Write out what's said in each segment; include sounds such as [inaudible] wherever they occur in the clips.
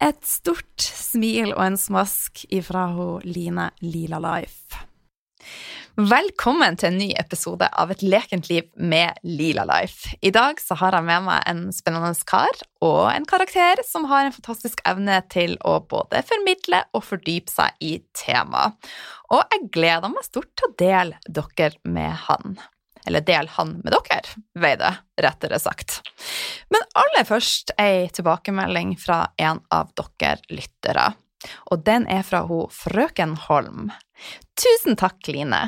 Et stort smil og en smask ifra hun Line Lila Life. Velkommen til en ny episode av Et lekent liv med Lila Life. I dag så har jeg med meg en spennende kar og en karakter som har en fantastisk evne til å både formidle og fordype seg i temaet. Og jeg gleder meg stort til å dele dere med han eller del han med dere, vei det, rettere sagt. Men aller først ei tilbakemelding fra en av dere lyttere. Og den er fra ho frøken Holm. Tusen takk, Line.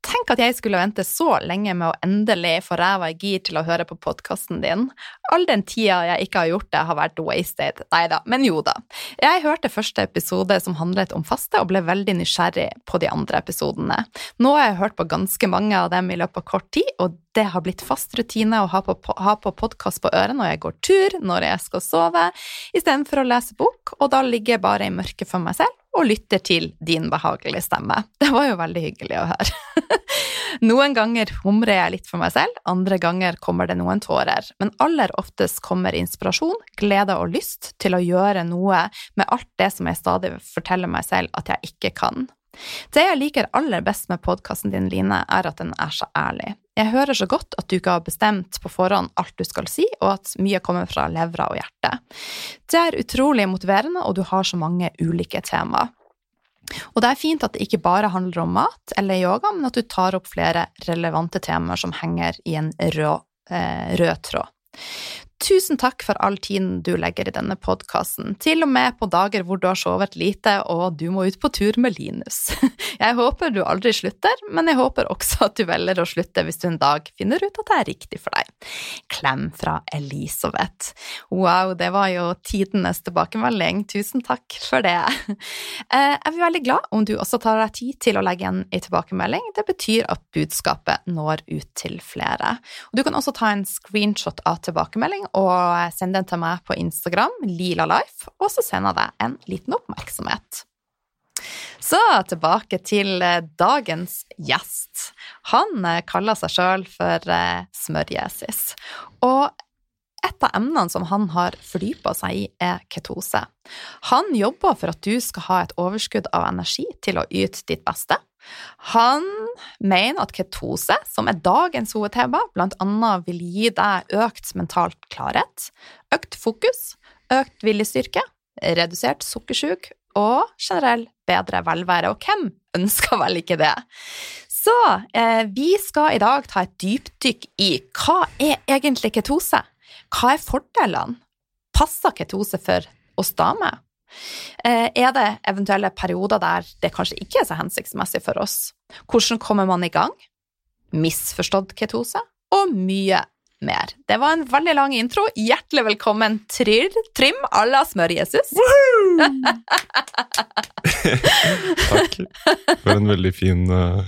Tenk at jeg skulle vente så lenge med å endelig få ræva i gir til å høre på podkasten din. All den tida jeg ikke har gjort det, har vært wasted. Nei da, men jo da. Jeg hørte første episode som handlet om faste, og ble veldig nysgjerrig på de andre episodene. Nå har jeg hørt på ganske mange av dem i løpet av kort tid, og det har blitt fast rutine å ha på, ha på podkast på øret når jeg går tur, når jeg skal sove, istedenfor å lese bok, og da ligger jeg bare i mørket for meg selv og lytter til din behagelige stemme. Det var jo veldig hyggelig å høre. [laughs] Noen ganger humrer jeg litt for meg selv, andre ganger kommer det noen tårer, men aller oftest kommer inspirasjon, glede og lyst til å gjøre noe med alt det som jeg stadig forteller meg selv at jeg ikke kan. Det jeg liker aller best med podkasten din, Line, er at den er så ærlig. Jeg hører så godt at du ikke har bestemt på forhånd alt du skal si, og at mye kommer fra levra og hjertet. Det er utrolig motiverende, og du har så mange ulike temaer. Og det er fint at det ikke bare handler om mat eller yoga, men at du tar opp flere relevante temaer som henger i en rød, eh, rød tråd. Tusen takk for all tiden du legger i denne podkasten, til og med på dager hvor du har sovet lite og du må ut på tur med Linus. [laughs] Jeg håper du aldri slutter, men jeg håper også at du velger å slutte hvis du en dag finner ut at det er riktig for deg. Klem fra Elisabeth. Wow, det var jo tidenes tilbakemelding. Tusen takk for det. [laughs] Eh, jeg blir veldig glad om du også tar deg tid til å legge igjen en tilbakemelding. Det betyr at budskapet når ut til flere. Du kan også ta en screenshot av tilbakemelding og send den til meg på Instagram, lilalife, og så sender jeg deg en liten oppmerksomhet. Så tilbake til eh, dagens gjest. Han eh, kaller seg sjøl for eh, Smørjesis. Og et av emnene som han har fordypa seg i, er ketose. Han jobber for at du skal ha et overskudd av energi til å yte ditt beste. Han mener at ketose, som er dagens hovedtema, annet vil gi deg økt mental klarhet, økt fokus, økt viljestyrke, redusert sukkersjuk og generell bedre velvære. Og hvem ønsker vel ikke det? Så eh, vi skal i dag ta et dypdykk i hva er egentlig ketose? Hva er fordelene? Passer ketose for oss damer? Eh, er det eventuelle perioder der det kanskje ikke er så hensiktsmessig for oss? Hvordan kommer man i gang? Misforstått ketose? Og mye mer. Det var en veldig lang intro. Hjertelig velkommen, Tryr Trym à la Smør-Jesus. [laughs] Takk for en veldig fin uh,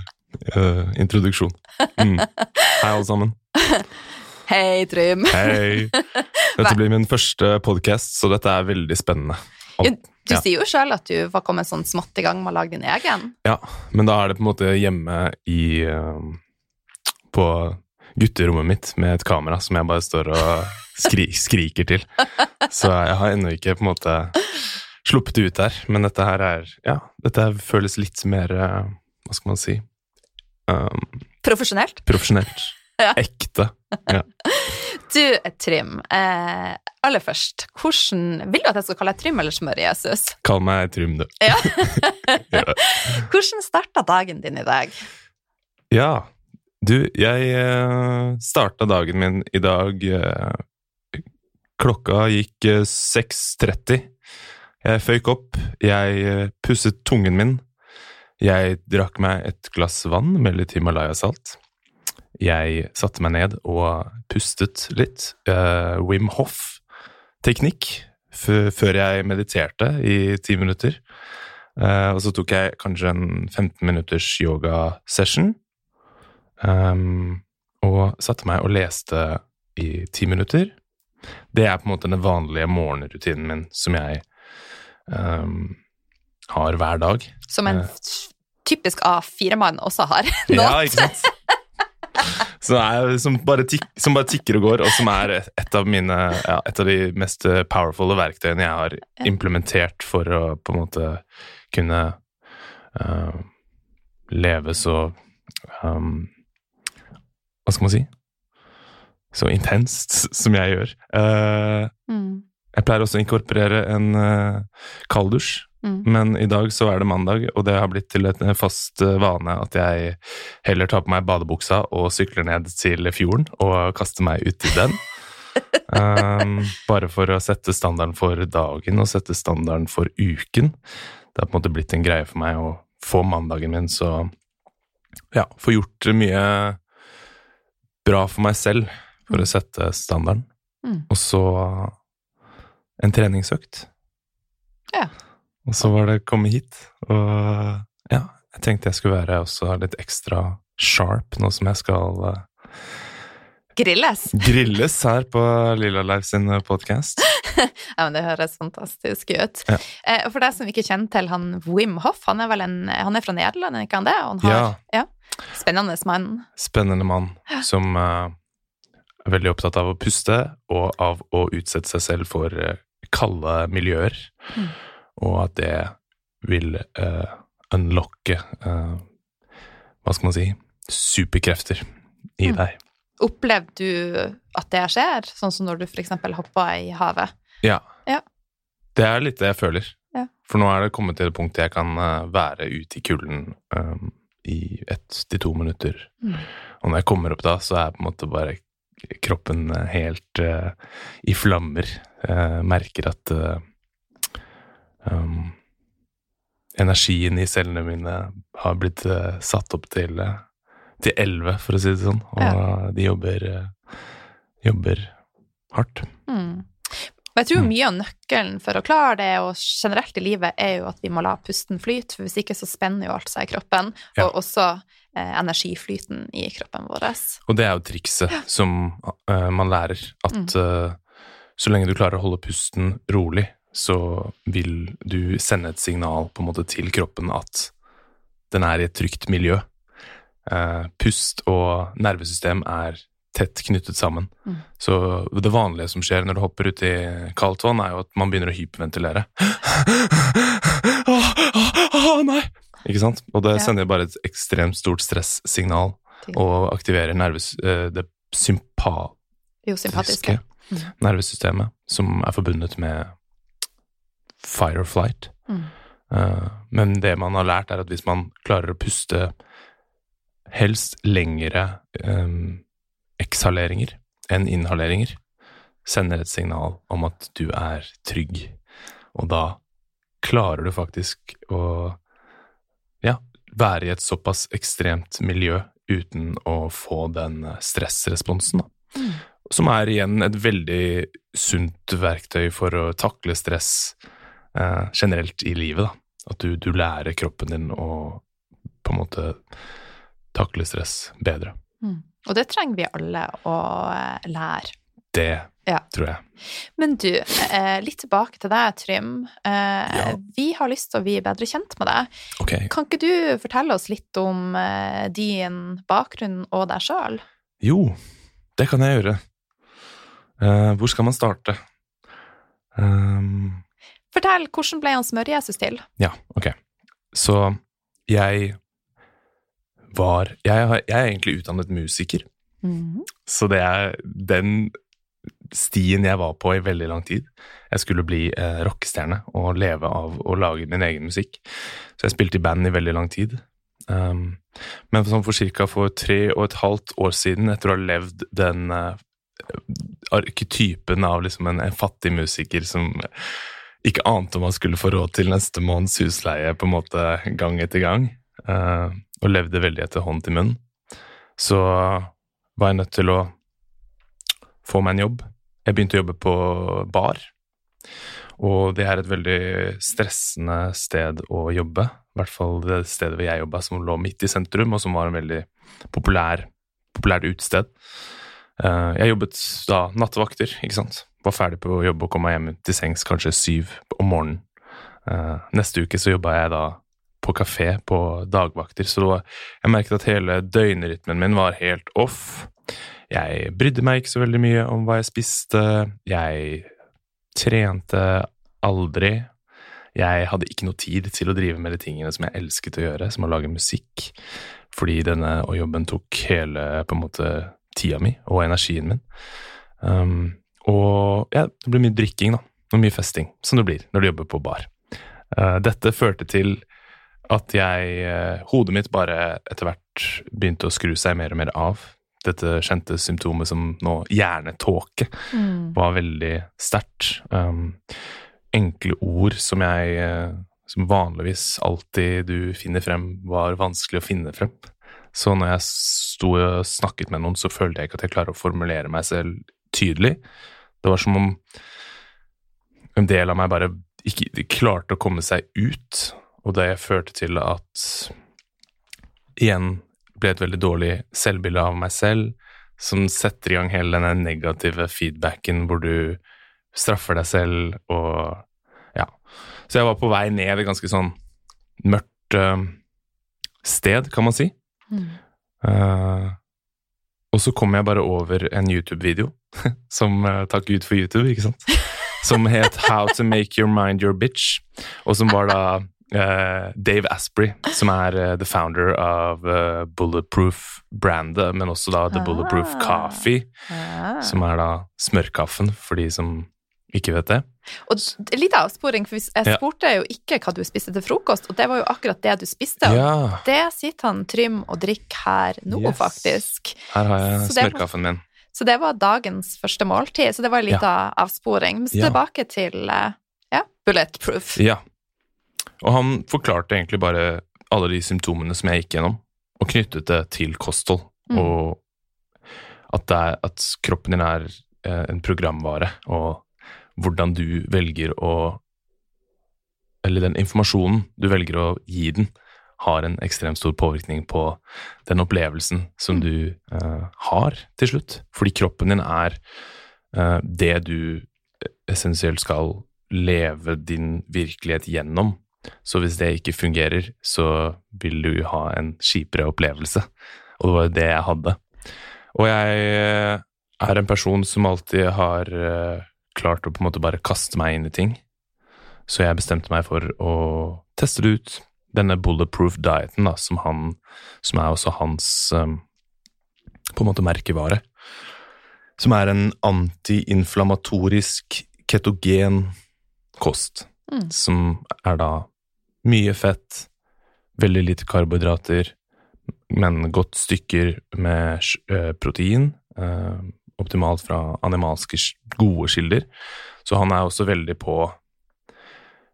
uh, introduksjon. Mm. Hei, alle sammen. Hei, Trym. Hei. [laughs] Dette blir min første podkast, så dette er veldig spennende. Om, du, ja. sier jo sjøl at du var kommet sånn smått i gang med å lage din egen. Ja, men da er det på en måte hjemme i uh, På gutterommet mitt med et kamera som jeg bare står og skri skriker til. Så jeg har ennå ikke på en måte sluppet det ut der. Men dette her er Ja, dette føles litt mer eh, Hva skal man si? Um, Profesjonelt. profesjonelt. [laughs] Ja. Ekte. Du, Trym. Eh, aller først, hvordan Vil du at jeg skal kalle deg Trym eller Smør-Jesus? Kall meg Trym, du. Ja. [laughs] Hvordan starta dagen din i dag? Ja, du, jeg eh, starta dagen min i dag eh, Klokka gikk eh, 6.30. Jeg føyk opp, jeg eh, pusset tungen min. Jeg drakk meg et glass vann med litt Himalaya-salt. Jeg satte meg ned og pustet litt. Uh, Wim Hoff-teknikk før jeg mediterte i ti minutter. Uh, og så tok jeg kanskje en 15 minutters yoga-session. Um, og satte meg og leste i ti minutter. Det er på en måte den vanlige morgenrutinen min som jeg um, har hver dag. Som en typisk A4-mann også har. [laughs] Ja, Nå. ikke sant? Så det er, som, bare tikk, som bare tikker og går, og som er et av mine ja, et av de mest powerfulle verktøyene jeg har implementert for å på en måte kunne uh, leve så um, Hva skal man si? Så intenst som jeg gjør. Uh, Mm. jeg pleier også å inkorporere en uh, kalddusj, Mm. men i dag så er det mandag, og det har blitt til eh, fast eh, vane at jeg heller tar på meg badebuksa og sykler ned til fjorden og kaster meg uti den. um, [laughs] bare for å sette standarden for dagen og sette standarden for uken. Det har på en måte blitt en greie for meg å få mandagen min så Ja, få gjort mye bra for meg selv for å sette standarden. Mm. Og så en treningsøkt. Ja. Og så var det komme hit, og ja, jeg tenkte jeg skulle være også litt ekstra sharp nå som jeg skal uh, Grilles. grilles her på Lilla Leif sin podkast. [laughs] Ja, men Det høres fantastisk ut. Ja. Eh, og for deg som ikke kjenner til han Wim Hoff, han er vel en, han er fra Nederland, er ikke han det? Han har, ja. Spennende mann. Spennende mann som uh, er veldig opptatt av å puste og av å utsette seg selv for eh, kalde miljøer, Mm. Og at det vil uh, unlocke uh, Hva skal man si superkrefter i Mm. deg. Opplevde du at det skjer, sånn som når du f.eks. hoppa i havet? Ja. Ja. Det er litt det jeg føler. Ja. For nå er det kommet til det punktet jeg kan eh, være ute i kulden um, i ett til to minutter. Mm. Og når jeg kommer opp da, så er på en måte bare kroppen helt uh, i flammer. Uh, merker at eh, um, energien i cellene mine har blitt uh, satt opp til eh, til elleve, for å si det sånn. Og de jobber, eh, jobber hardt. Mm. Og jeg tror Mm. mye av nøkkelen for å klare det, og generelt i livet, er jo at vi må la pusten flyte, for hvis ikke så spenner jo alt seg i kroppen, Ja. og også eh, energiflyten i kroppen vår. Og det er jo trikset som uh, man lærer. At Mm. uh, så lenge du klarer å holde pusten rolig, så vil du sende et signal på en måte til kroppen at den er i et trygt miljø. Eh, pust og nervesystem er tett knyttet sammen. Mm. Så det vanlige som skjer når du hopper ut i kaldt vann, er jo at man begynner å hyperventilere. Åh, åh, åh, nei! Ikke sant? Og det sender bare et ekstremt stort stresssignal og aktiverer nerves, eh, det sympatiske Jo, sympatiske. Mm. nervesystemet, som er forbundet med fight or flight. Mm. Uh, Men det man har lært, er at hvis man klarer å puste helst lengre um, ekshaleringer enn inhaleringer, sender et signal om at du er trygg. Og da klarer du faktisk å ja, være i et såpass ekstremt miljø uten å få den eh, stressresponsen, da. Mm. Som er igjen et veldig sunt verktøy for å takle stress eh, generelt i livet, da. At du, du lærer kroppen din å på en måte takle stress bedre. Mm. Og det trenger vi alle å eh, lære. Det Ja. tror jeg. Men du, eh, litt tilbake til deg, Trym. Eh, Ja. Vi har lyst til å bli bedre kjent med deg. Okay. Kan ikke du fortelle oss litt om din bakgrunn og deg sjøl? Jo, det kan jeg gjøre. Eh, hvor skal man starte? Um, Fortell, hvordan ble han Smør-Jesus til? ja, ok. Så jeg var jeg, har- jeg er egentlig utdannet musiker. Mhm. Så det er den stien jeg var på i veldig lang tid. Jeg skulle bli eh, rockestjerne og leve av å lage min egen musikk. Så jeg spilte i band i veldig lang tid. Um, men sånn for ca. for tre og et halvt år siden, etter å ha levd den uh, arketypen av liksom en, en fattig musiker som ikke ante om han skulle få råd til neste måneds husleie på en måte gang etter gang, eh, og levde veldig etter hånd til munn, så var jeg nødt til å få meg en jobb. Jeg begynte å jobbe på bar, og det er et veldig stressende sted å jobbe. I hvert fall det stedet hvor jeg jobba, som lå midt i sentrum, og som var en veldig populær, populært utested. Eh, Jeg jobbet da nattevakter, ikke sant. Var ferdig på jobb og kom meg hjem til sengs kanskje syv om morgenen. Eh, Neste uke så jobba jeg da på kafé på dagvakter, så var, jeg merket at hele døgnrytmen min var helt off. Jeg brydde meg ikke så veldig mye om hva jeg spiste. Jeg trente aldri. Jeg hadde ikke noe tid til å drive med de tingene som jeg elsket å gjøre, som å lage musikk, fordi denne jobben tok hele på en måte tida mi og energien min. Um, og ja, det blir mye drikking, da. Og mye festing, som det blir når du jobber på bar. Uh, dette førte til at jeg uh, Hodet mitt bare etter hvert begynte å skru seg mer og mer av. Dette kjente symptomet som nå hjernetåke Mm. var veldig sterkt. Um, enkle ord som jeg uh, som vanligvis alltid du finner frem, var vanskelig å finne frem. Så når jeg sto og snakket med noen, så følte jeg ikke at jeg klarer å formulere meg selv tydelig. Det var som om en del av meg bare ikke klarte å komme seg ut, og det førte til at igjen ble et veldig dårlig selvbilde av meg selv, som setter i gang hele denne negative feedbacken hvor du straffer deg selv og ja. Så jeg var på vei ned et ganske sånn mørkt eh, sted, kan man si. Mm. Eh, og så kom jeg bare over en YouTube-video, [laughs] som uh, takk Gud for YouTube, ikke sant? [laughs] Som het How to make your mind your bitch, og som var da uh, Dave Asprey, som er uh, the founder av Bulletproof-brandet, men også da The Bulletproof Ah. Coffee, Ah. som er da smørkaffen, for de som ikke vet det. Og litt avsporing, for jeg jeg Ja. spurte jo ikke hva du spiste til frokost, og det var jo akkurat det du spiste. Ja, Det sitter han Trym og drikker her nå, Yes. faktisk. her har jeg smørkaffen min. Så det var dagens første måltid, så det var en liten avsporing. Men så Ja. tilbake til eh, ja, bulletproof. Ja. Og han forklarte egentlig bare alle de symptomene som jeg gikk gjennom, og knyttet det til kosthold. Mm. Og at, det er, at kroppen din er eh, en programvare, og hvordan du velger å Eller den informasjonen du velger å gi den, har en ekstremt stor påvirkning på den opplevelsen som du eh, har til slutt. Fordi kroppen din er eh, det du essensielt skal leve din virkelighet gjennom. Så hvis det ikke fungerer, så vil du ha en kjipere opplevelse. Og det var jo det jeg hadde. Og jeg eh, er en person som alltid har eh, klart å på en måte bare kaste meg inn i ting. Så jeg bestemte meg for å teste det ut. Denne bulletproof dieten, da, som, han, som er også hans um, på en måte merkevare. Som er en antiinflamatorisk ketogen kost. Mm. Som er da mye fett, veldig lite karbohydrater, men godt stykker med eh, protein. Eh, optimalt fra animalske gode kilder. Så han er også veldig på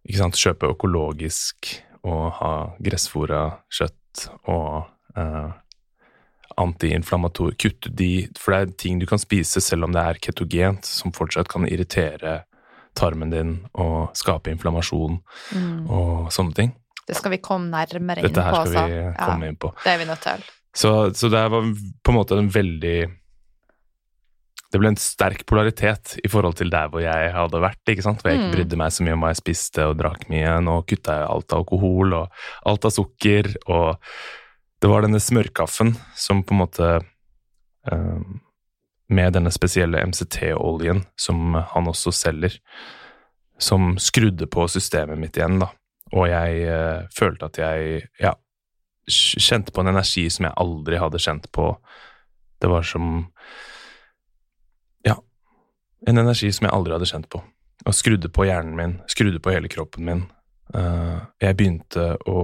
ikke sant, kjøpe økologisk og ha gressfòra kjøtt og eh, antiinflammator Kutte de For det er ting du kan spise selv om det er ketogent, som fortsatt kan irritere tarmen din og skape inflammasjon Mm. og sånne ting. Det skal vi komme nærmere inn på. Dette her skal altså. vi komme inn på. Det er vi nødt til. Så, så det var på en måte en veldig Det ble en sterk polaritet i forhold til der hvor jeg hadde vært, ikke sant? hvor jeg ikke Mm. brydde meg så mye om hva jeg spiste og drakk mye. Nå kutta jeg alt av alkohol og alt av sukker, og det var denne smørkaffen som på en måte um, med denne spesielle MCT-oljen som han også selger, som skrudde på systemet mitt igjen, da. Og jeg uh, følte at jeg ja, kjente på en energi som jeg aldri hadde kjent på. Det var som en energi som jeg aldri hadde kjent på. Og skrudde på hjernen min, skrudde på hele kroppen min. Uh, jeg begynte å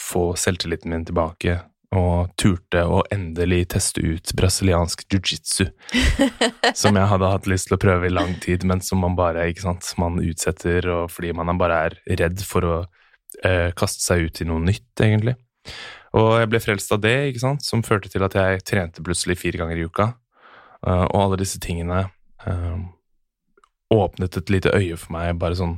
få selvtilliten min tilbake, og turte å endelig teste ut brasiliansk jiu-jitsu. [laughs] som jeg hadde hatt lyst til å prøve i lang tid, men som man bare ikke sant, man utsetter og fordi man bare er redd for å eh, kaste seg ut i noe nytt, egentlig. Og jeg ble frelst av det, ikke sant, som førte til at jeg trente plutselig fire ganger i uka. Uh, og alle disse tingene åpnet et lite øye for meg, bare sånn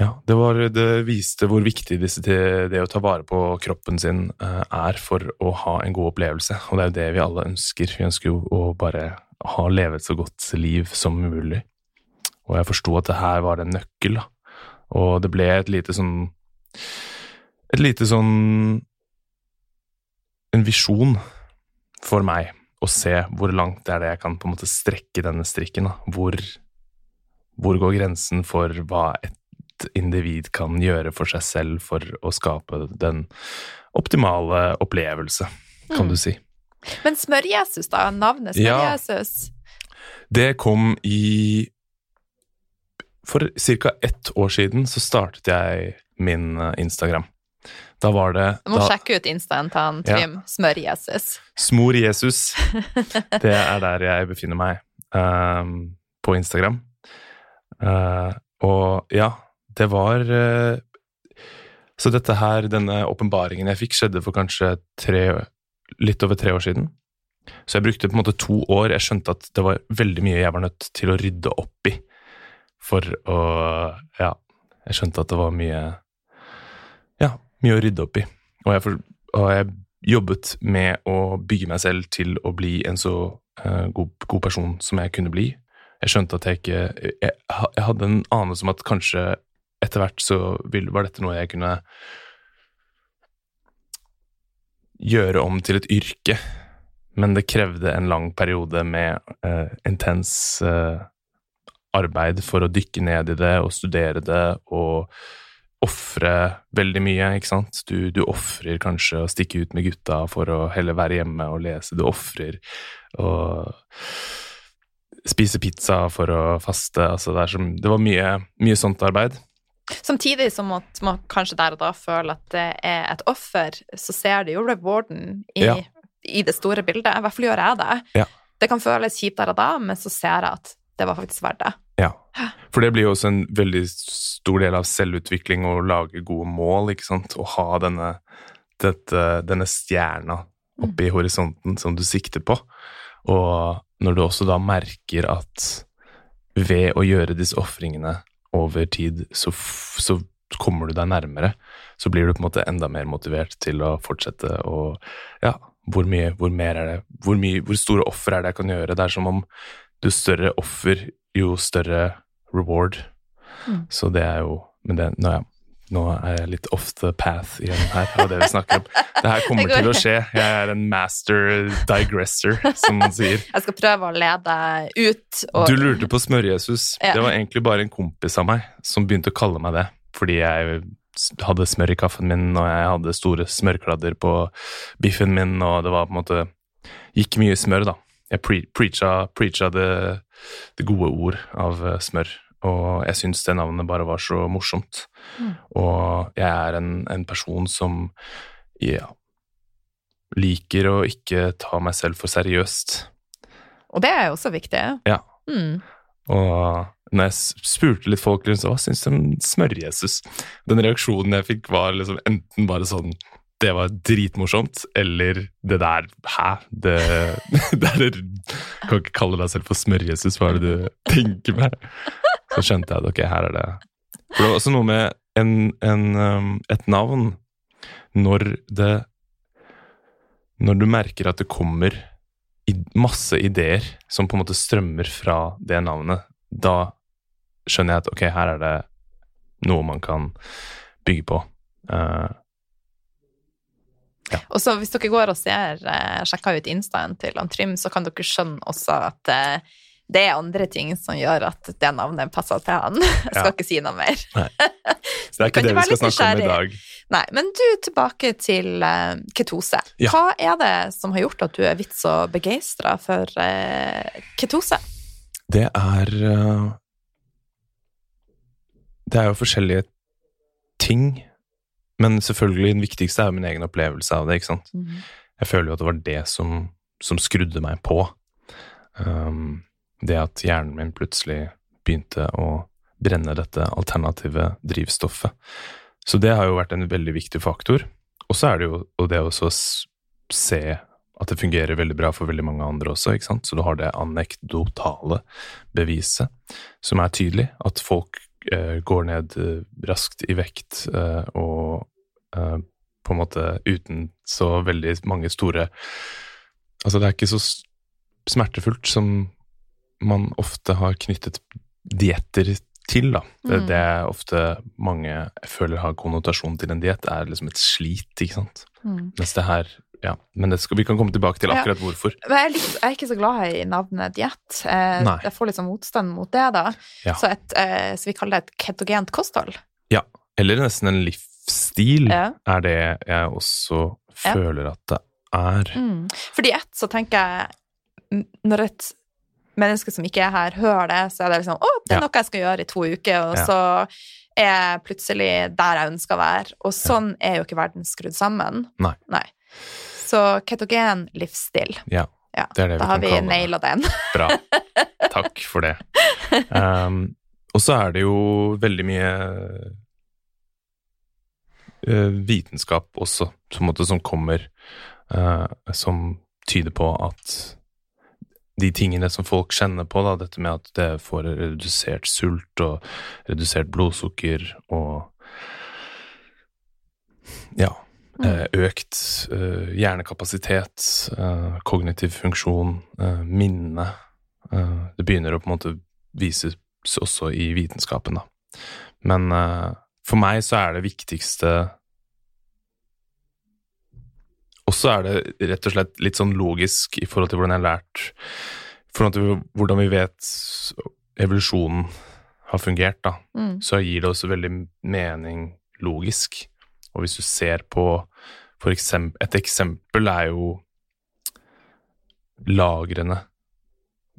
ja, det, var, det, viste hvor viktig disse, det å ta vare på kroppen sin uh, er for å ha en god opplevelse, og det er jo det vi alle ønsker. Vi ønsker jo å bare ha leve et så godt liv som mulig. Og jeg forsto at det her var en nøkkel, da. Og det ble et lite sånn Et lite sånn En visjon for meg å se hvor langt det er det jeg kan på en måte strekke denne strikken. Da. Hvor, hvor går grensen for hva et individ kan gjøre for seg selv for å skape den optimale opplevelse, kan mm. du si. Men Smør-Jesus, da? Navnet Smør-Jesus? Ja, det kom i For ca. ett år siden så startet jeg min eh, Instagram. Da var det Du må da, sjekke ut instaen til han Trym. Ja. Smør-Jesus. Smor-Jesus. [laughs] Det er der jeg befinner meg um, på Instagram. Uh, og ja, det var uh, Så dette her, denne åpenbaringen jeg fikk, skjedde for kanskje tre, litt over tre år siden. Så jeg brukte på en måte to år. Jeg skjønte at det var veldig mye jeg var nødt til å rydde opp i for å Ja, jeg skjønte at det var mye Ja, mye å rydde opp i. Og jeg, og jeg, jobbet med å bygge meg selv til å bli en så uh, god, god, person som jeg kunne bli. Jeg skjønte at jeg ikke Jeg, jeg hadde en anelse om at kanskje etter hvert så var dette noe jeg kunne gjøre om til et yrke. Men det krevde en lang periode med uh, intens uh, arbeid for å dykke ned i det og studere det og ofre veldig mye, ikke sant. Du, du ofrer kanskje å stikke ut med gutta for å heller være hjemme og lese. Du ofrer å spise pizza for å faste. Altså det, som, det var mye, mye, sånt arbeid. Samtidig som at man kanskje der og da føler at det er et offer, så ser du jo rewarden i, ja. i det store bildet. I hvert fall gjør jeg det. Ja. Det kan føles kjipt der og da, men så ser jeg at det var faktisk verdt det. Ja, for det blir jo også en veldig stor del av selvutvikling å lage gode mål, ikke sant. Å ha denne, dette, denne stjerna oppe i horisonten som du sikter på. Og når du også da merker at ved å gjøre disse ofringene over tid, så, så, kommer du deg nærmere, så blir du på en måte enda mer motivert til å fortsette og Ja, hvor mye, hvor mer er det Hvor, mye, hvor store offer er det jeg kan gjøre? Det er som om jo større offer, jo større reward. Mm. Så det er jo Men det, nå, ja, nå er jeg litt off the path igjen her av det vi snakker om. Det her [laughs] kommer det til å skje. Jeg er en master digresser, som man sier. [laughs] Jeg skal prøve å lede ut. Og... Du lurte på Smør-Jesus. Ja. Det var egentlig bare en kompis av meg som begynte å kalle meg det. Fordi jeg hadde smør i kaffen min, og jeg hadde store smørkladder på biffen min, og det var på en måte Gikk mye smør, da jeg pre preacha, preacha det, det, gode ord av uh, smør. Og jeg syns det navnet bare var så morsomt. Mm. Og jeg er en, en person som ja, liker å ikke ta meg selv for seriøst. Og det er jo også viktig. Ja. Mm. Og når jeg spurte litt folk rundt, hva syns de om Smør-Jesus? Den reaksjonen jeg fikk, var liksom enten bare sånn det var dritmorsomt, eller det der Hæ? Det, [laughs] det er, Kan ikke kalle deg selv for Smør-Jesus, hva er det du tenker med? Så skjønte jeg at ok, her er det For det var også noe med en, en, um, et navn Når det Når du merker at det kommer masse ideer som på en måte strømmer fra det navnet, da skjønner jeg at ok, her er det noe man kan bygge på. Uh, Ja. Og så hvis dere går og ser, uh, sjekker ut instaen til han Trym, så kan dere skjønne også at uh, det er andre ting som gjør at det navnet passer til han. [laughs] Jeg skal Ja. ikke si noe mer. Nei. [laughs] det er ikke det vi skal snakke om i dag. Nei, men du, tilbake til uh, ketose. Ja. Hva er det som har gjort at du er vits så begeistra for uh, ketose? Det er uh, Det er jo forskjellige ting, men selvfølgelig den viktigste er jo min egen opplevelse av det, ikke sant. Jeg føler jo at det var det som, som skrudde meg på. Um, det at hjernen min plutselig begynte å brenne dette alternative drivstoffet. Så det har jo vært en veldig viktig faktor. Og så er det jo det å se at det fungerer veldig bra for veldig mange andre også, ikke sant. Så du har det anekdotale beviset som er tydelig, at folk eh, går ned eh, raskt i vekt eh, og på en måte uten så veldig mange store Altså, det er ikke så smertefullt som man ofte har knyttet dietter til, da. Det, Mm. det er ofte mange jeg føler har konnotasjon til en diett, er liksom et slit, ikke sant. Mens det her Ja, men det skal, vi kan komme tilbake til Ja. akkurat hvorfor. Jeg, er litt, jeg er ikke så glad i navnet diett. Eh, jeg får litt sånn motstand mot det, da. Ja. Så, et, eh, så vi kaller det et ketogent kosthold. Ja, Eller nesten en livsstil, Ja. er det jeg også føler at det er. Mm. Fordi ett, så tenker jeg Når et menneske som ikke er her, hører det, så er det liksom Å, det er noe jeg skal gjøre i to uker, og så er jeg plutselig der jeg ønsker å være. Og sånn er jo ikke verden skrudd sammen. Nei. Så ketogen livsstil. Ja, Ja, det er det Da vi har kan vi kalle naila den. Bra. Takk for det. Um, [laughs] og så er det jo veldig mye vitenskap også, måte, som kommer, eh, som tyder på at de tingene som folk kjenner på, da, dette med at det får redusert sult og redusert blodsukker og ja, eh, økt eh, hjernekapasitet, eh, kognitiv funksjon, eh, minne eh, Det begynner å på en måte vises også i vitenskapen, da. Men eh, for meg så er det viktigste Også er det rett og slett litt sånn logisk i forhold til hvordan jeg har lært I forhold til hvordan vi vet evolusjonen har fungert, da Mm. så gir det også veldig mening logisk. Og hvis du ser på for eksempel, Et eksempel er jo lagrene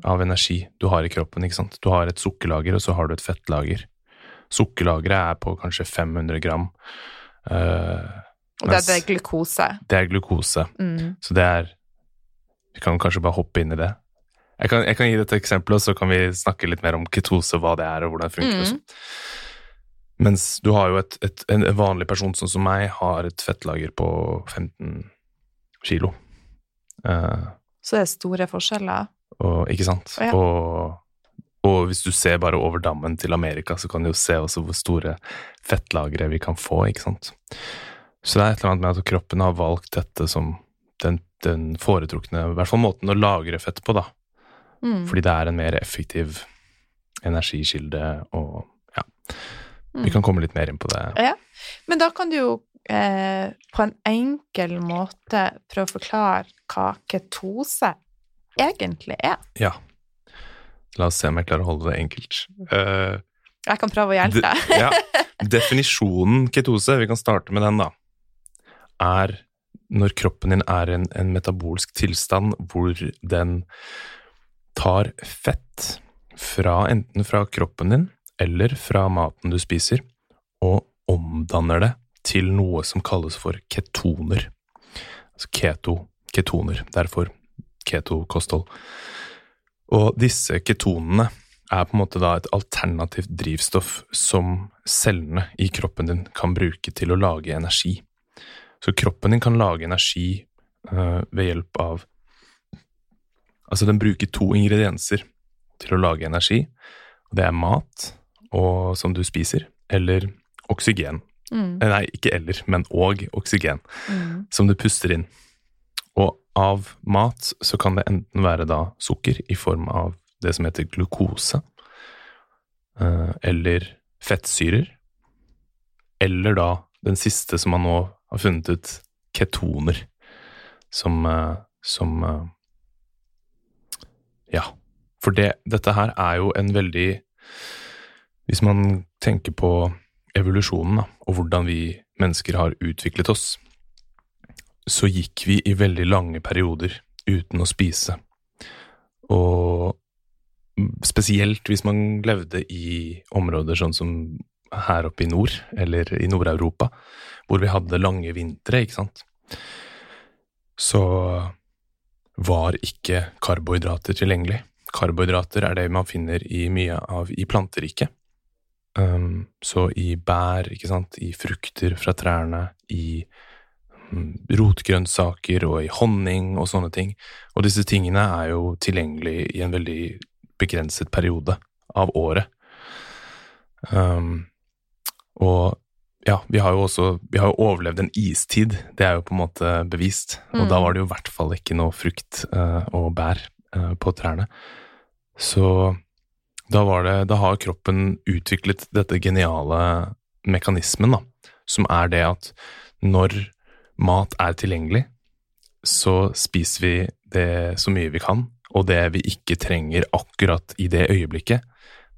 av energi du har i kroppen. ikke sant? Du har et sukkerlager, og så har du et fettlager. Sukkerlageret er på kanskje 500 gram. Uh, Og det, er glukose. det er glukose. Mm. Så det er Vi kan kanskje bare hoppe inn i det. Jeg kan, jeg kan gi dette eksempelet, så kan vi snakke litt mer om ketose, hva det er og hvordan det funker. Mm. sånn. Mens du har jo et, et, en vanlig person sånn som meg, har et fettlager på 15 kilo. Uh, Så det er store forskjeller. og, ikke sant? Oh, ja. Og, og hvis du ser bare over dammen til Amerika, så kan du jo se også hvor store fettlagre vi kan få, ikke sant? Så det er et eller annet med at kroppen har valgt dette som den, den foretrukne, i hvert fall måten å lagre fett på, da. Mm. Fordi det er en mer effektiv energikilde, og ja. Mm. Vi kan komme litt mer inn på det. Ja. Men da kan du jo eh, på en enkel måte prøve å forklare hva ketose egentlig er. Ja. La oss se om jeg klarer å holde det enkelt. Uh, Jeg kan prøve å hjelpe deg. ja. [laughs] Definisjonen ketose, vi kan starte med den, da, er når kroppen din er en, en metabolsk tilstand hvor den tar fett fra enten fra kroppen din eller fra maten du spiser, og omdanner det til noe som kalles for ketoner. Altså keto, ketoner. Derfor keto-kosthold. Og disse ketonene er på en måte da et alternativt drivstoff som cellene i kroppen din kan bruke til å lage energi. Så kroppen din kan lage energi eh, ved hjelp av Altså, den bruker to ingredienser til å lage energi, og det er mat, og, som du spiser, eller oksygen. Mm. Eh, Nei, ikke eller, men og oksygen Mm. som du puster inn. Og av mat så kan det enten være da sukker i form av det som heter glukose, eh, eller fettsyrer, eller da den siste som man nå har funnet ut ketoner, som, eh, som eh, Ja. For det, dette her er jo en veldig Hvis man tenker på evolusjonen da, og hvordan vi mennesker har utviklet oss, så gikk vi i veldig lange perioder uten å spise. Og spesielt hvis man levde i områder sånn som her oppe i nord, eller i Nord-Europa, hvor vi hadde lange vintre, ikke sant, så var ikke karbohydrater tilgjengelig. Karbohydrater er det man finner i mye av i planteriket. Um, så i bær, ikke sant, i frukter fra trærne, i rotgrønnsaker og i honning og sånne ting. Og disse tingene er jo tilgjengelig i en veldig begrenset periode av året. Um, og ja, vi har jo også vi har jo overlevd en istid, det er jo på en måte bevist. Og Mm. da var det jo i hvert fall ikke noe frukt uh, og bær uh, på trærne. Så da var det Da har kroppen utviklet dette geniale mekanismen, da, som er det at når mat er tilgjengelig, så spiser vi det så mye vi kan, og det vi ikke trenger akkurat i det øyeblikket,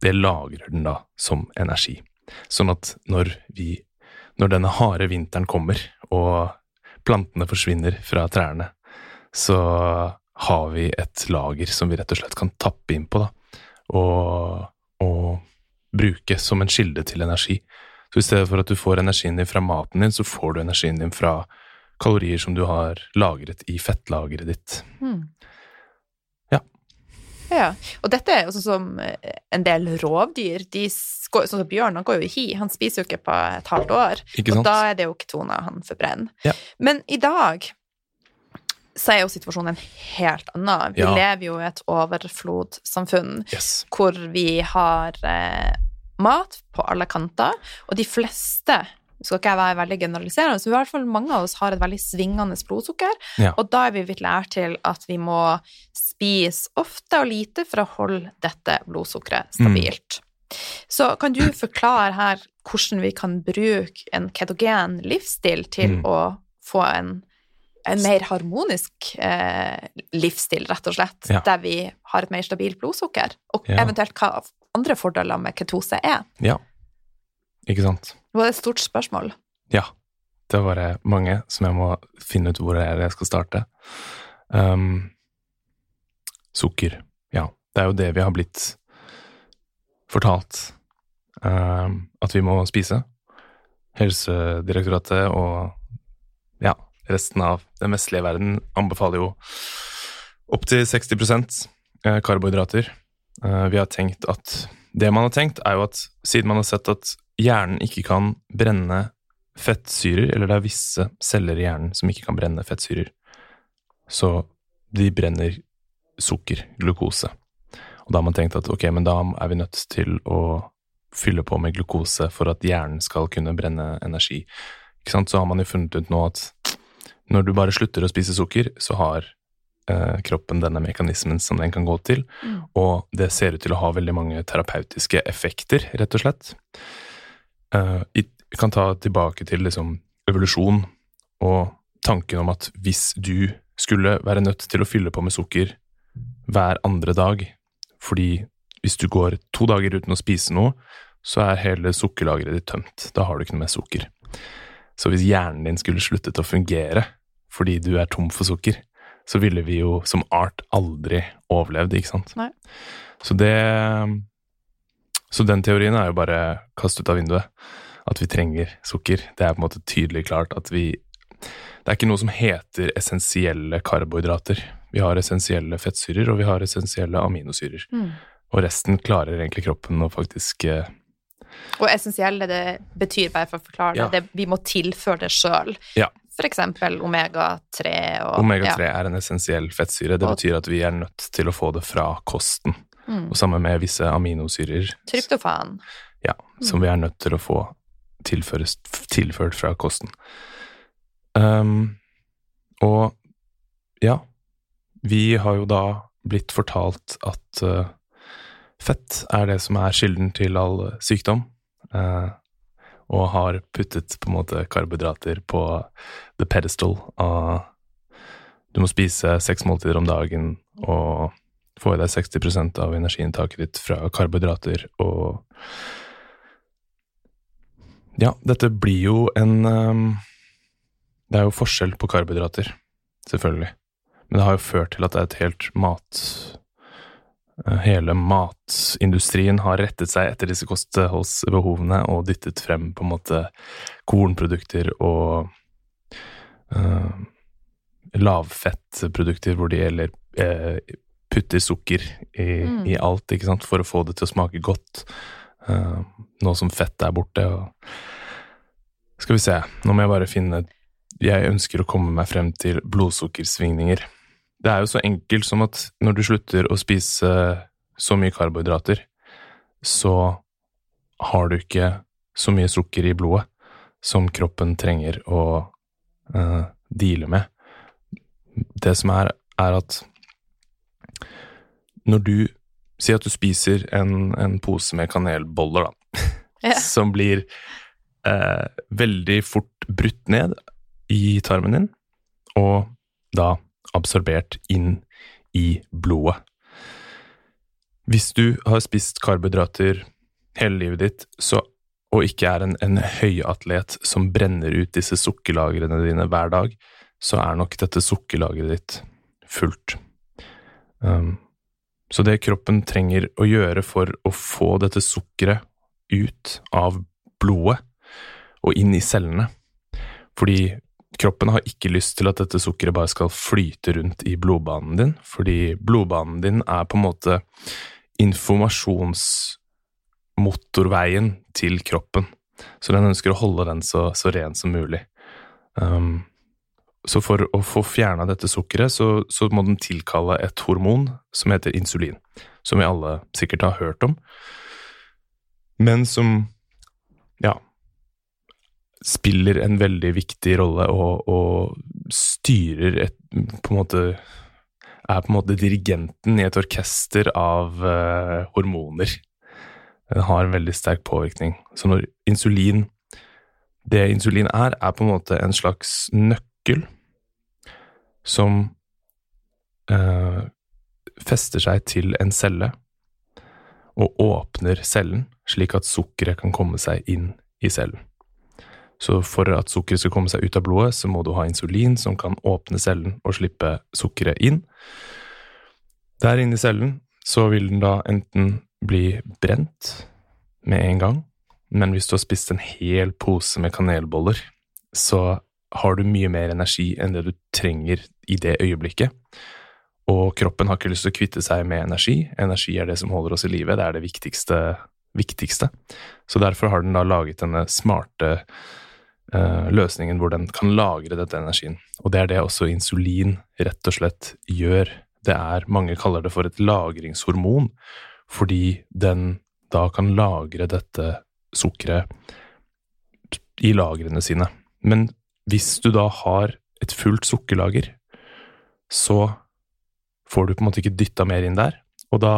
det lagrer den da som energi. Sånn at når vi Når denne harde vinteren kommer, og plantene forsvinner fra trærne, så har vi et lager som vi rett og slett kan tappe inn på, da, og, og bruke som en kilde til energi. Så i stedet for at du får energien din fra maten din, så får du energien din fra kalorier som du har lagret i fettlageret ditt. Mm. Ja. Ja, og dette er jo sånn som eh, en del rovdyr, de går, sånn som bjørn, han går jo i hi, han spiser jo ikke på et halvt år, og da er det jo ketona han forbrenner. Ja. Men i dag så er jo situasjonen en helt annen. Vi Ja. lever jo i et overflodsamfunn Yes. hvor vi har eh, mat på alle kanter, og de fleste nå skal ikke jeg være veldig generaliserende, så i hvert fall mange av oss har et veldig svingende blodsukker, Ja. og da er vi blitt lært til at vi må spise ofte og lite for å holde dette blodsukkeret stabilt. Så kan du forklare her hvordan vi kan bruke en ketogen livsstil til Mm. å få en, en mer harmonisk eh, livsstil, rett og slett, Ja. der vi har et mer stabilt blodsukker, og Ja. eventuelt hva andre fordeler med ketose er? Ja. Ikke sant? Det var et stort spørsmål. Ja. Det var det mange som jeg må finne ut hvor det er jeg skal starte. Um, sukker. Ja. Det er jo det vi har blitt fortalt um, at vi må spise. Helsedirektoratet og ja, resten av den vestlige verden anbefaler jo opptil 60 eh, karbohydrater. Eh, Vi har tenkt at Det man har tenkt, er jo at siden man har sett at hjernen ikke kan brenne fettsyrer, eller det er visse celler i hjernen som ikke kan brenne fettsyrer, så de brenner sukker, glukose. Og da har man tenkt at ok, men da er vi nødt til å fylle på med glukose for at hjernen skal kunne brenne energi. Ikke sant? Så har man jo funnet ut nå at når du bare slutter å spise sukker, så har eh, kroppen denne mekanismen som den kan gå til, Mm. og det ser ut til å ha veldig mange terapeutiske effekter, rett og slett. Eh, i- kan ta tilbake til liksom evolusjon og tanken om at hvis du skulle være nødt til å fylle på med sukker hver andre dag, fordi hvis du går to dager uten å spise noe, så er hele sukkerlageret ditt tømt. Da har du ikke noe mer sukker. Så hvis hjernen din skulle sluttet å fungere fordi du er tom for sukker, så ville vi jo som art aldri overlevd, ikke sant? Nei. Så det Så den teorien er jo bare kastet ut av vinduet. At vi trenger sukker. Det er på en måte tydelig klart at vi Det er ikke noe som heter essensielle karbohydrater. Vi har essensielle fettsyrer, og vi har essensielle aminosyrer. Mm. Og resten klarer egentlig kroppen å faktisk eh, Og essensielle, det betyr, bare for å forklare Ja. det, vi må tilføre det sjøl. Ja. For eksempel omega-3 og Omega-3 Ja. er en essensiell fettsyre. Det betyr at vi er nødt til å få det fra kosten. Mm. Og sammen med visse aminosyrer Tryptofan. ja, som vi er nødt til å få tilført fra kosten. Um, og ja, vi har jo da blitt fortalt at uh, fett er det som er kilden til all sykdom. Uh, og har puttet på en måte karbohydrater på the pedestal av Du må spise seks måltider om dagen og få i deg 60% av energiinntaket ditt fra karbohydrater og Ja, dette blir jo en um, Det er jo forskjell på karbohydrater, selvfølgelig. Men det har jo ført til at det er et helt mat Eh, hele matindustrien har rettet seg etter disse kostholdsbehovene og dyttet frem på en måte kornprodukter og uh, lavfettprodukter hvor de eller uh, putter sukker i, mm. i, alt, ikke sant, for å få det til å smake godt. Uh, nå som fett er borte. Og skal vi se, nå må jeg bare finne Jeg ønsker å komme meg frem til blodsukkersvingninger. Det er jo så enkelt som at når du slutter å spise så mye karbohydrater, så har du ikke så mye sukker i blodet som kroppen trenger å uh, deale med. Det som er, er at når du sier at du spiser en, en pose med kanelboller, da, [laughs] ja. som blir eh, veldig fort brutt ned i tarmen din, og da absorbert inn i blodet. Hvis du har spist karbohydrater hele livet ditt, så, og ikke er en, en høyatlet som brenner ut disse sukkerlagrene dine hver dag, så er nok dette sukkerlageret ditt fullt. Um, så det kroppen trenger å gjøre for å få dette sukkeret ut av blodet og inn i cellene Fordi kroppen har ikke lyst til at dette sukkeret bare skal flyte rundt i blodbanen din, fordi blodbanen din er på en måte informasjonsmotorveien til kroppen. Så den ønsker å holde den så, så ren som mulig. Um, så for å få fjerna dette sukkeret, så, så, må den tilkalle et hormon som heter insulin, som vi alle sikkert har hørt om, men som ja, spiller en veldig viktig rolle og, og styrer et på en måte Er på en måte dirigenten i et orkester av uh, hormoner. Den har en veldig sterk påvirkning. Så når insulin Det insulin er, er på en måte en slags nøkkel som eh, fester seg til en celle og åpner cellen, slik at sukkeret kan komme seg inn i cellen. Så for at sukkeret skal komme seg ut av blodet, så må du ha insulin som kan åpne cellen og slippe sukkeret inn. Der inne i cellen så vil den da enten bli brent med en gang, men hvis du har spist en hel pose med kanelboller, så har du mye mer energi enn det du trenger i det øyeblikket. Og kroppen har ikke lyst til å kvitte seg med energi. Energi er det som holder oss i live, det er det viktigste. viktigste. Så derfor har den da laget denne smarte uh, løsningen hvor den kan lagre dette energien. Og det er det også insulin rett og slett gjør. Det er, mange kaller det for et lagringshormon, fordi den da kan lagre dette sukkeret i lagrene sine. Men hvis du da har et fullt sukkerlager, så får du på en måte ikke dytta mer inn der, og da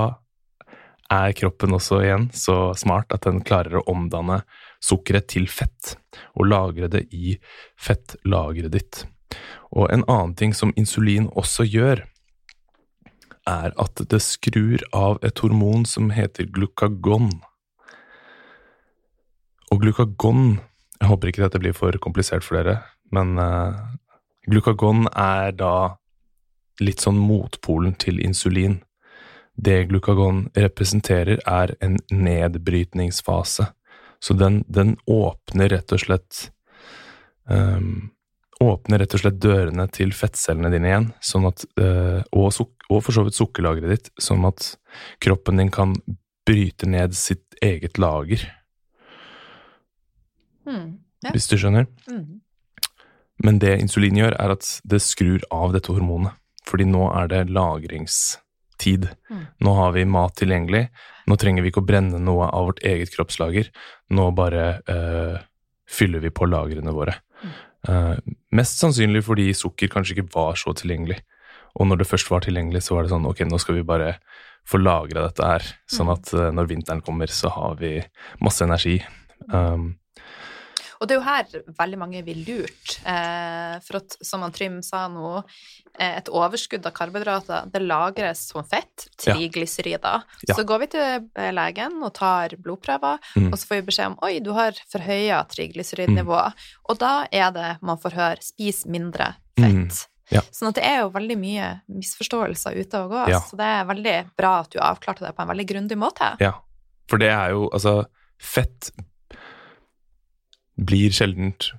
er kroppen også igjen så smart at den klarer å omdanne sukkeret til fett, og lagre det i fettlageret ditt. Og en annen ting som insulin også gjør, er at det skrur av et hormon som heter glukagon. Og glukagon Jeg håper ikke dette blir for komplisert for dere, men uh, glukagon er da litt sånn motpolen til insulin. Det glukagon representerer, er en nedbrytningsfase. Så den, den åpner rett og slett um, Åpner rett og slett dørene til fettcellene dine igjen, sånn at, uh, og, og, for så vidt sukkerlageret ditt, sånn at kroppen din kan bryte ned sitt eget lager. Mm, ja. Hvis du skjønner? Mm. Men det insulin gjør, er at det skrur av dette hormonet. Fordi nå er det lagringstid. Mm. Nå har vi mat tilgjengelig. Nå trenger vi ikke å brenne noe av vårt eget kroppslager. Nå bare øh, fyller vi på lagrene våre. Uh, mest sannsynlig fordi sukker kanskje ikke var så tilgjengelig. Og når det først var tilgjengelig, så var det sånn ok, nå skal vi bare få lagra dette her. Sånn mm. at uh, når vinteren kommer, så har vi masse energi. Um, Og det er jo her veldig mange blir lurt. Eh, for at, som han Trym sa nå, eh, et overskudd av karbohydrater det lagres som fett, triglycerider. Ja. Så går vi til eh, legen og tar blodprøver, Mm. og så får vi beskjed om oi, du har forhøya triglyceridnivå. Og da er det man får høre spis mindre fett. Mm. Ja. Sånn at det er jo veldig mye misforståelser ute og går. Ja. Så det er veldig bra at du avklarte det på en veldig grundig måte. Ja, for det er jo Altså, fett blir sjeldent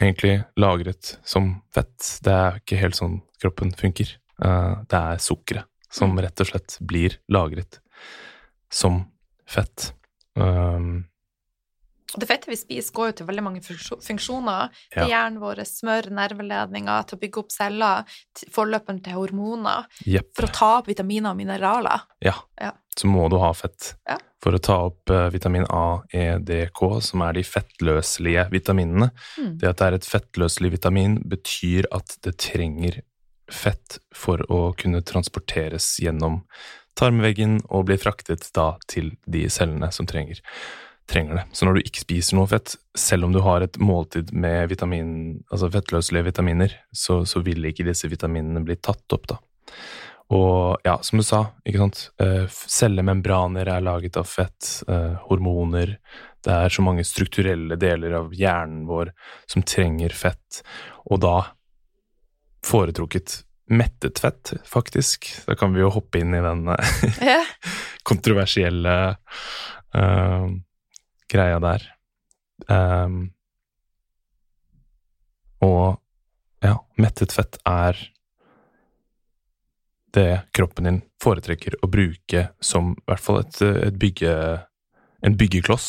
egentlig lagret som fett. Det er ikke helt sånn kroppen funker. Eh, Det er sukkeret som rett og slett blir lagret som fett. Um, det fettet vi spiser, går jo til veldig mange funksjoner. Til Ja. hjernen vår, smør, nerveledninger, til å bygge opp celler, forløperen til hormoner. Yep. For å ta opp vitaminer og mineraler. Ja. Ja. Så må du ha fett Ja. for å ta opp eh, vitamin A, E, D, K, som er de fettløselige vitaminene. Mm. Det at det er et fettløselig vitamin, betyr at det trenger fett for å kunne transporteres gjennom tarmveggen og bli fraktet da til de cellene som trenger, trenger det. Så når du ikke spiser noe fett, selv om du har et måltid med vitamin, altså fettløselige vitaminer, så, så vil ikke disse vitaminene bli tatt opp, da. Og ja, som du sa, ikke sant, eh, cellemembraner er laget av fett, eh, hormoner, det er så mange strukturelle deler av hjernen vår som trenger fett, og da foretrukket mettet fett, faktisk. Da kan vi jo hoppe inn i den eh, [laughs] kontroversielle greia der. Um, og ja, mettet fett er det kroppen din foretrekker å bruke som i hvert fall et, et bygge, en byggekloss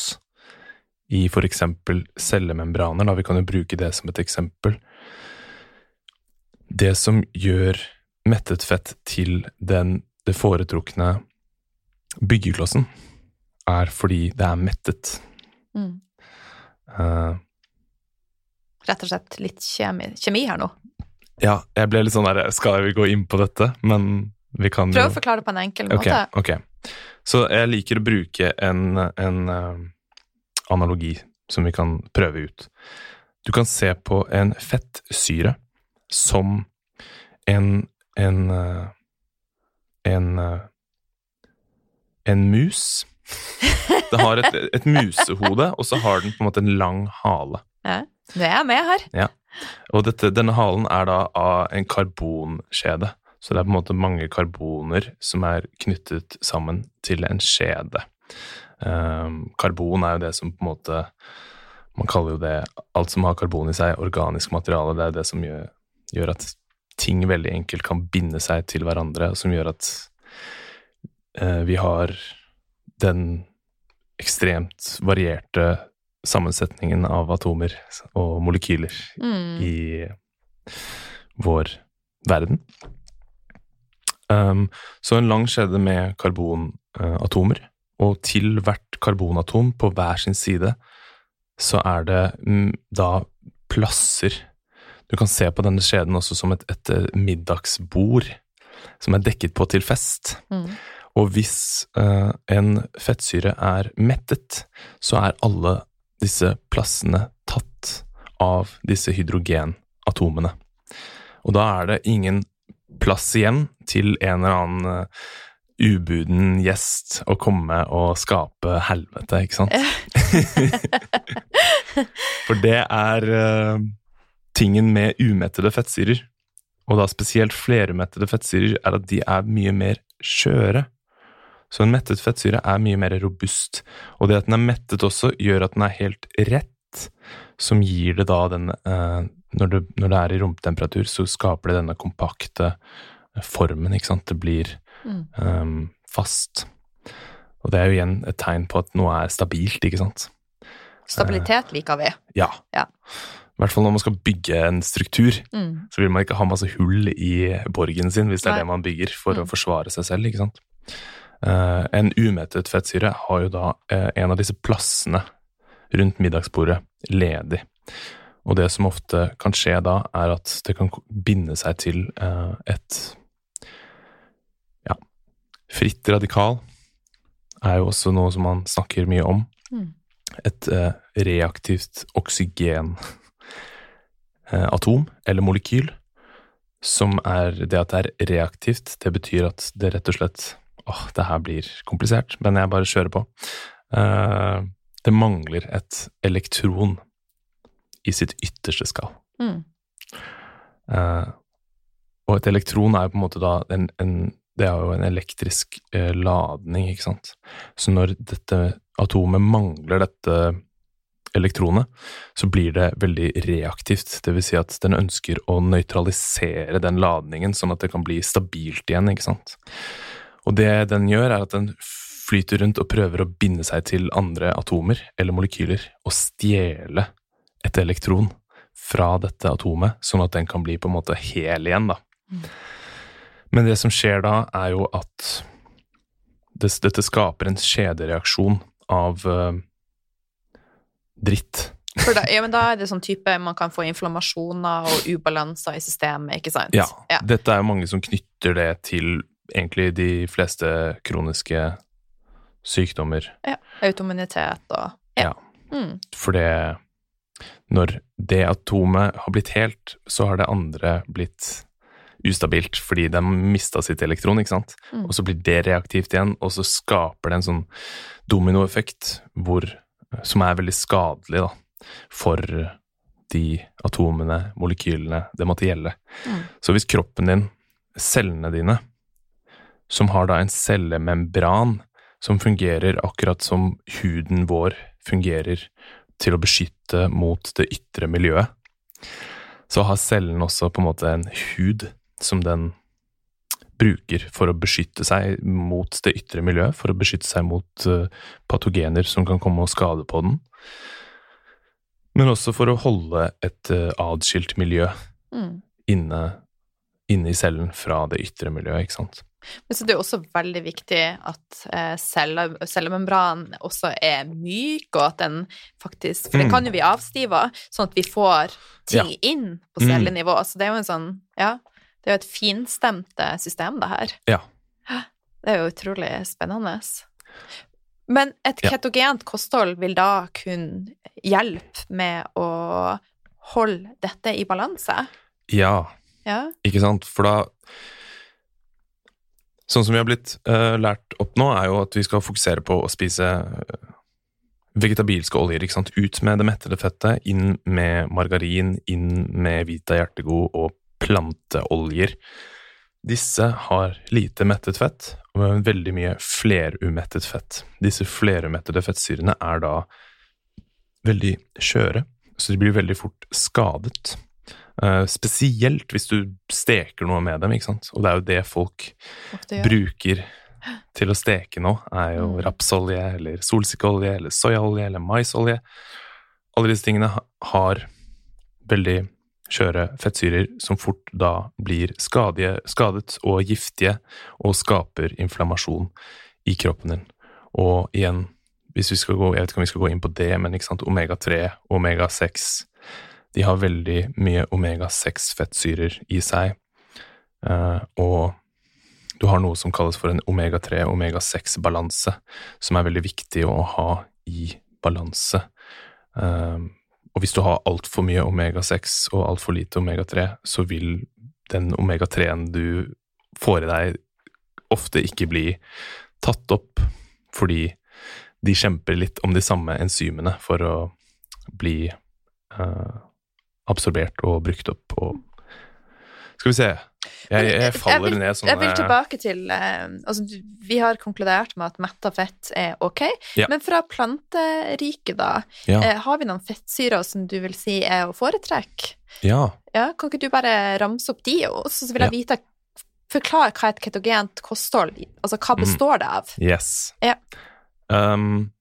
i for eksempel cellemembraner. Da. Vi kan jo bruke det som et eksempel. Det som gjør mettet fett til den, det foretrukne byggeklossen, er fordi det er mettet. Mm. Eh, Rett og slett litt kjemi, kjemi her nå. ja, jeg ble litt sånn der Skal vi gå inn på dette? Men vi kan Prøv å forklare det på en enkel måte. måte. ok. Så jeg liker å bruke en, en uh, analogi som vi kan prøve ut. Du kan se på en fettsyre som en en eh, en en mus. Det har et, et musehode, og så har den på en måte en lang hale. Ja. det er jeg med her. Og dette, denne halen er da av en karbonskjede. Så det er på en måte mange karboner som er knyttet sammen til en skjede. Um, karbon er jo det som på en måte Man kaller jo det alt som har karbon i seg, organisk materiale. Det er det som gjør, gjør at ting veldig enkelt kan binde seg til hverandre, og som gjør at uh, vi har den ekstremt varierte sammensetningen av atomer og molekyler Mm. i vår verden. Um, så en lang skjede med karbonatomer, og til hvert karbonatom på hver sin side så er det mm, da plasser Du kan se på denne skjeden også som et, et middagsbord som er dekket på til fest. Mm. Og hvis eh, en fettsyre er mettet, så er alle disse plassene tatt av disse hydrogenatomene. Og da er det ingen plass igjen til en eller annen eh, ubuden gjest å komme og skape helvete, ikke sant? [laughs] For det er uh, tingen med umettede fettsyrer, og da spesielt flermettede fettsyrer, er at de er mye mer skjøre. Så en mettet fettsyre er mye mer robust, og det at den er mettet også, gjør at den er helt rett, som gir det da den eh, når, det, når det er i romtemperatur, så skaper det denne kompakte formen, ikke sant. Det blir Mm. eh, fast. Og det er jo igjen et tegn på at noe er stabilt, ikke sant. Stabilitet liker vi. Ja. Ja. I hvert fall når man skal bygge en struktur, Mm. så vil man ikke ha masse hull i borgen sin, hvis det er Nei. det man bygger for å Mm. forsvare seg selv, ikke sant. Eh, en umettet fettsyre har jo da eh, en av disse plassene rundt middagsbordet ledig. Og det som ofte kan skje da, er at det kan binde seg til eh, et ja, fritt radikal er jo også noe som man snakker mye om. Mm. et eh, reaktivt oksygenatom, eller molekyl, som er det at det er reaktivt. Det betyr at det rett og slett Åh, det her blir komplisert, men jeg bare kjører på. Uh, det mangler et elektron i sitt ytterste skall. Mm. Uh, og et elektron er jo på en måte da en, en Det er jo en elektrisk uh, ladning, ikke sant. Så når dette atomet mangler dette elektronet, så blir det veldig reaktivt. Det vil si at den ønsker å nøytralisere den ladningen, sånn at det kan bli stabilt igjen, ikke sant. Og det den gjør, er at den flyter rundt og prøver å binde seg til andre atomer eller molekyler og stjele et elektron fra dette atomet, sånn at den kan bli på en måte hel igjen, da. Mm. Men det som skjer da, er jo at det, dette skaper en kjedereaksjon av uh, dritt. Da, ja, men da er det sånn type man kan få inflammasjoner og ubalanser i systemet, ikke sant? Ja, ja. Dette er jo mange som knytter det til egentlig de fleste kroniske sykdommer. ja. Autoimmunitet og Ja. Mm. For det Når det atomet har blitt helt, så har det andre blitt ustabilt fordi de mista sitt elektron, ikke sant. Mm. Og så blir det reaktivt igjen, og så skaper det en sånn dominoeffekt hvor, som er veldig skadelig da, for de atomene, molekylene, det måtte gjelde. Mm. Så hvis kroppen din, cellene dine, som har da en cellemembran som fungerer akkurat som huden vår fungerer til å beskytte mot det ytre miljøet, så har cellen også på en måte en hud som den bruker for å beskytte seg mot det ytre miljøet, for å beskytte seg mot uh, patogener som kan komme og skade på den, men også for å holde et uh, atskilt miljø Mm. inne, inne i cellen fra det ytre miljøet, ikke sant. Men så det er også veldig viktig at eh, celle, cellemembranen også er myk, og at den faktisk For den Mm. kan jo vi avstive, sånn at vi får ting Ja. inn på Mm. cellenivå. Så det er jo en sånn Ja, det er jo et finstemt eh, system, det her. Ja. Det er jo utrolig spennende. Men et ketogent kosthold vil da kunne hjelpe med å holde dette i balanse? Ja, Ja. ikke sant? For da Sånn som vi har blitt uh, lært opp nå, er jo at vi skal fokusere på å spise eh, vegetabilske oljer. ikke sant? Ut med det mettede fettet, inn med margarin, inn med Vita Hjertegod og planteoljer. Disse har lite mettet fett, og veldig mye flerumettet fett. Disse flerumettede fettsyrene er da veldig skjøre, så de blir veldig fort skadet. Eh, spesielt hvis du steker noe med dem, ikke sant. Og det er jo det folk Ofte ja. bruker til å steke nå, er jo Mm. rapsolje eller solsikkeolje eller soyaolje eller maisolje. Alle disse tingene har veldig skjøre fettsyrer som fort da blir skadige, skadet og giftige og skaper inflammasjon i kroppen din. Og igjen, hvis vi skal gå, jeg vet ikke om vi skal gå inn på det, men ikke sant, omega-3, omega-6 De har veldig mye omega-6-fettsyrer i seg. Eh, og du har noe som kalles for en omega-3, omega-6-balanse, som er veldig viktig å ha i balanse. Eh, og hvis du har altfor mye omega-6 og altfor lite omega-3, så vil den omega-3-en du får i deg, ofte ikke bli tatt opp, fordi de kjemper litt om de samme enzymene for å bli eh, absorbert og brukt opp og Skal vi se Jeg, jeg faller vil, ned sånn Jeg vil tilbake til eh, Altså, vi har konkludert med at metta fett er ok, Ja. men fra planteriket, da, Ja. eh, har vi noen fettsyrer som du vil si er å foretrekke? ja. Ja, kan ikke du bare ramse opp de, og så vil jeg vite Forklar hva et ketogent kosthold Altså, hva Mm. består det av? Yes. Ja. Um,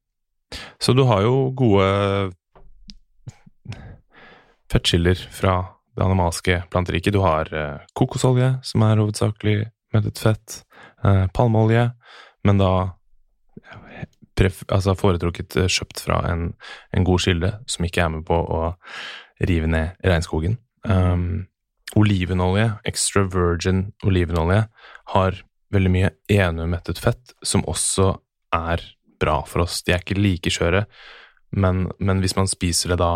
så du har jo gode fettkilder fra det animalske planteriket. Du har eh, kokosolje, som er hovedsakelig mettet fett, eh, palmeolje, men da eh, pref altså foretrukket kjøpt fra en, en god kilde som ikke er med på å rive ned regnskogen. Um, olivenolje, extra virgin olivenolje, har veldig mye enumettet fett, som også er bra for oss. De er ikke like skjøre, men, men hvis man spiser det da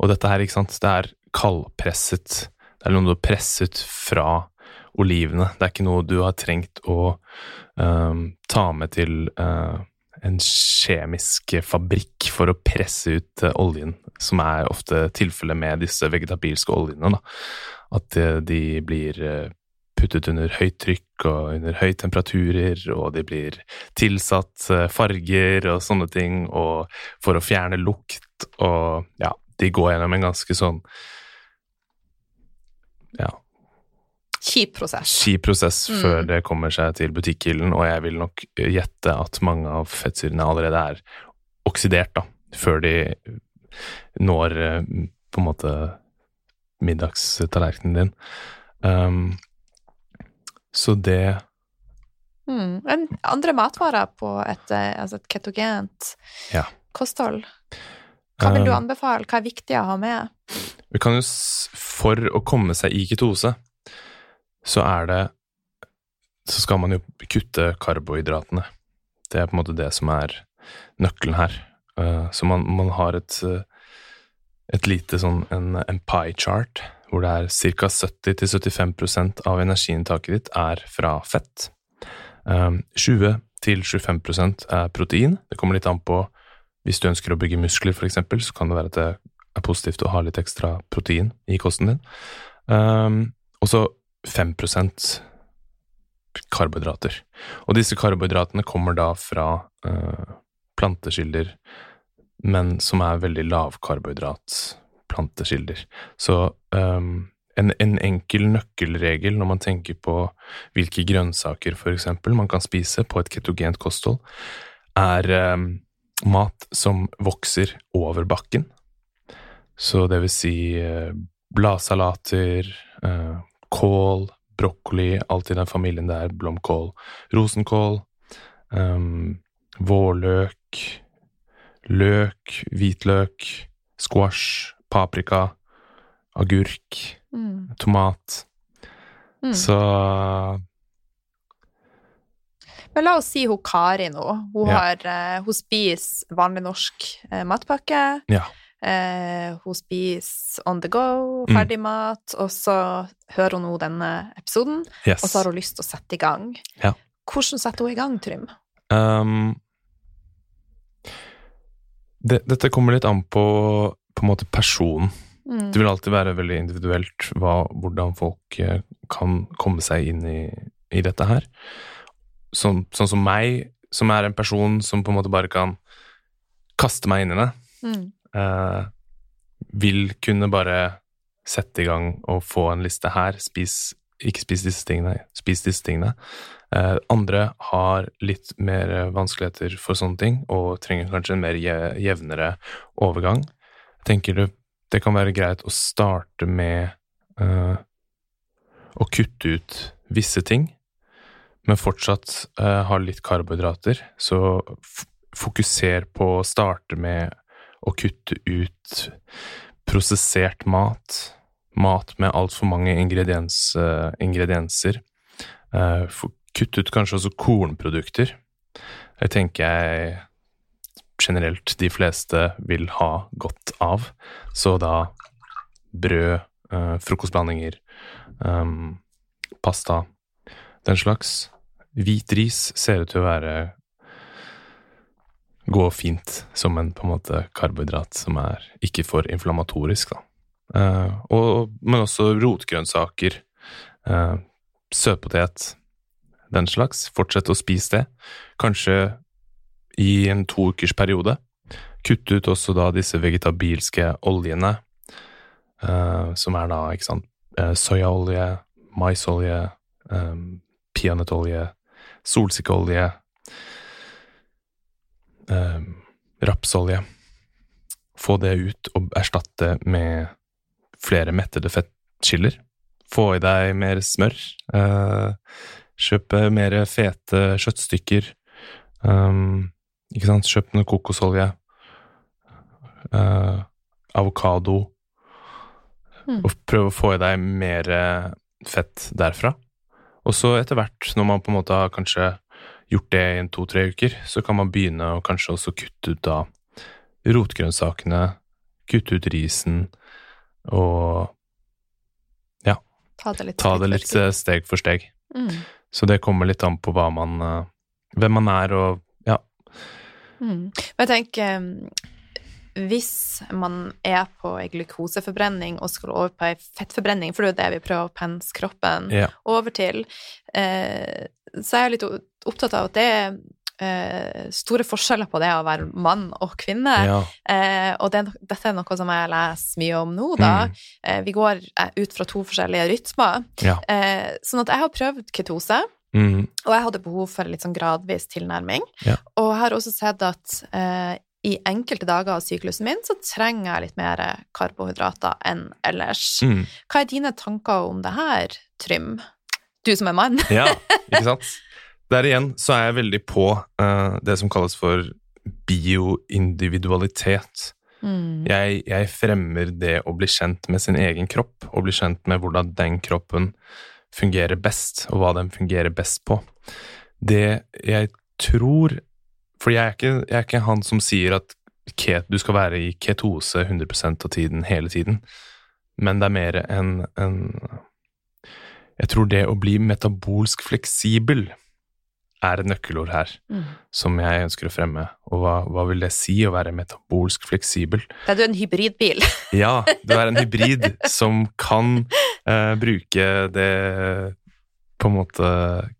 Og dette her, ikke sant, det er kaldpresset. Det er noe du har presset fra olivene. Det er ikke noe du har trengt å um, ta med til uh, en kjemisk fabrikk for å presse ut uh, oljen, som er ofte tilfellet med disse vegetabilske oljene. Da. At uh, de blir puttet under høyt trykk og under høye temperaturer, og de blir tilsatt farger og sånne ting, og for å fjerne lukt, og ja, de går gjennom en ganske sånn ja, Kjip prosess. Kjip prosess mm. før det kommer seg til butikkhyllen, og jeg vil nok gjette at mange av fettsyrene allerede er oksidert, da, før de når eh, på en måte middagstallerkenen din. Um, så det mm. Andre matvarer på et, eh, altså et ketogent ja. kosthold? Hva vil du um, anbefale? Hva er viktig å ha med? Vi kan jo, For å komme seg i ketose, så er det Så skal man jo kutte karbohydratene. Det er på en måte det som er nøkkelen her. Uh, så man, man har et, et lite sånn en, en pie chart hvor det er ca. 70-75% av energiinntaket ditt er fra fett. 20-25 um, er protein. Det kommer litt an på hvis du ønsker å bygge muskler, f.eks., så kan det være at det er positivt å ha litt ekstra protein i kosten din. Um, og så 5% karbohydrater. Og disse karbohydratene kommer da fra uh, planteskilder, men som er veldig lavkarbohydrat-planteskilder. Så um, en, en, enkel nøkkelregel når man tenker på hvilke grønnsaker for eksempel man kan spise på et ketogent kosthold, er um, mat som vokser over bakken. Så det vil si uh, bladsalater, uh, kål, brokkoli, alt i den familien der, blomkål, rosenkål, um, vårløk, løk, hvitløk, squash, paprika, agurk, mm. tomat. Mm. Så Men la oss si hun Kari nå. Hun, ja. har, uh, hun spiser vanlig norsk uh, matpakke. Ja. Eh, hun spiser on the go, mm. ferdig mat, og så hører hun nå denne episoden, yes. og så har hun lyst til å sette i gang. Ja. Hvordan setter hun i gang, Trym? Um, det, dette kommer litt an på på en måte personen. Mm. Det vil alltid være veldig individuelt hva, hvordan folk eh, kan komme seg inn i, i dette her. Sånn, sånn, som meg, som er en person som på en måte bare kan kaste meg inn i det. Mm uh, vil kunne bare sette i gang og få en liste her. Spis, ikke spis disse tingene, spis disse tingene. Uh, andre har litt mer vanskeligheter for sånne ting og trenger kanskje en mer jevnere overgang. Tenker du det kan være greit å starte med uh, å kutte ut visse ting, men fortsatt uh, har litt karbohydrater. Så fokuser på å starte med å kutte ut prosessert mat, mat med altfor mange ingrediens, uh, ingredienser. Uh, kutte ut kanskje også kornprodukter. Det tenker jeg generelt de fleste vil ha godt av. Så da brød, uh, frokostblandinger, um, pasta, den slags. Hvit ris ser ut til å være gå fint som en på en måte karbohydrat som er ikke for inflammatorisk, da. Uh, og, men også rotgrønnsaker, uh, søtpotet, den slags. Fortsett å spise det. Kanskje i en to ukers periode. Kutte ut også da disse vegetabilske oljene, uh, som er da, ikke sant, soyaolje, maisolje, um, peanøttolje, solsikkeolje eh, rapsolje. Få det ut og erstatte med flere mettede fettkilder. Få i deg mer smør. Eh, kjøpe mer fete kjøttstykker. Um, ikke sant? Kjøp noe kokosolje. Uh, avokado. Mm. Og prøve å få i deg mer fett derfra. Og så etter hvert, når man på en måte har kanskje gjort det i to-tre uker, så kan man begynne å kanskje også kutte ut da rotgrønnsakene, kutte ut risen og Ta det litt, ta det litt eh, steg for steg. Mm. Så det kommer litt an på hva man eh, Hvem man er og ja. Mm. Men jeg tenker um, hvis man er på ei glukoseforbrenning og skal over på ei fettforbrenning, for det er jo det vi prøver å pense kroppen ja. over til, eh, så er jeg litt opptatt av at det er eh, store forskjeller på det å være mann og kvinne. ja. Eh, og det, dette er noe som jeg leser mye om nå, da. Mm. Eh, vi går eh, ut fra to forskjellige rytmer. Ja. Eh, sånn at jeg har prøvd ketose, Mm. og jeg hadde behov for litt sånn gradvis tilnærming. Ja. Og jeg har også sett at eh, i enkelte dager av syklusen min så trenger jeg litt mer karbohydrater enn ellers. Mm. Hva er dine tanker om det her, Trym? Du som er mann. Ja, ikke [laughs] sant? Der igjen så er jeg veldig på uh, det som kalles for bioindividualitet. Mm. Jeg, jeg fremmer det å bli kjent med sin egen kropp, og bli kjent med hvordan den kroppen fungerer best, og hva den fungerer best på. Det jeg tror For jeg er ikke, jeg er ikke han som sier at ket, du skal være i ketose 100% av tiden, hele tiden, men det er mer enn en Jeg tror det å bli metabolsk fleksibel er et nøkkelord her Mm. som jeg ønsker å fremme. Og hva, hva vil det si å være metabolsk fleksibel? Det er du en hybridbil. Ja, det er en hybrid som kan uh, bruke det på en måte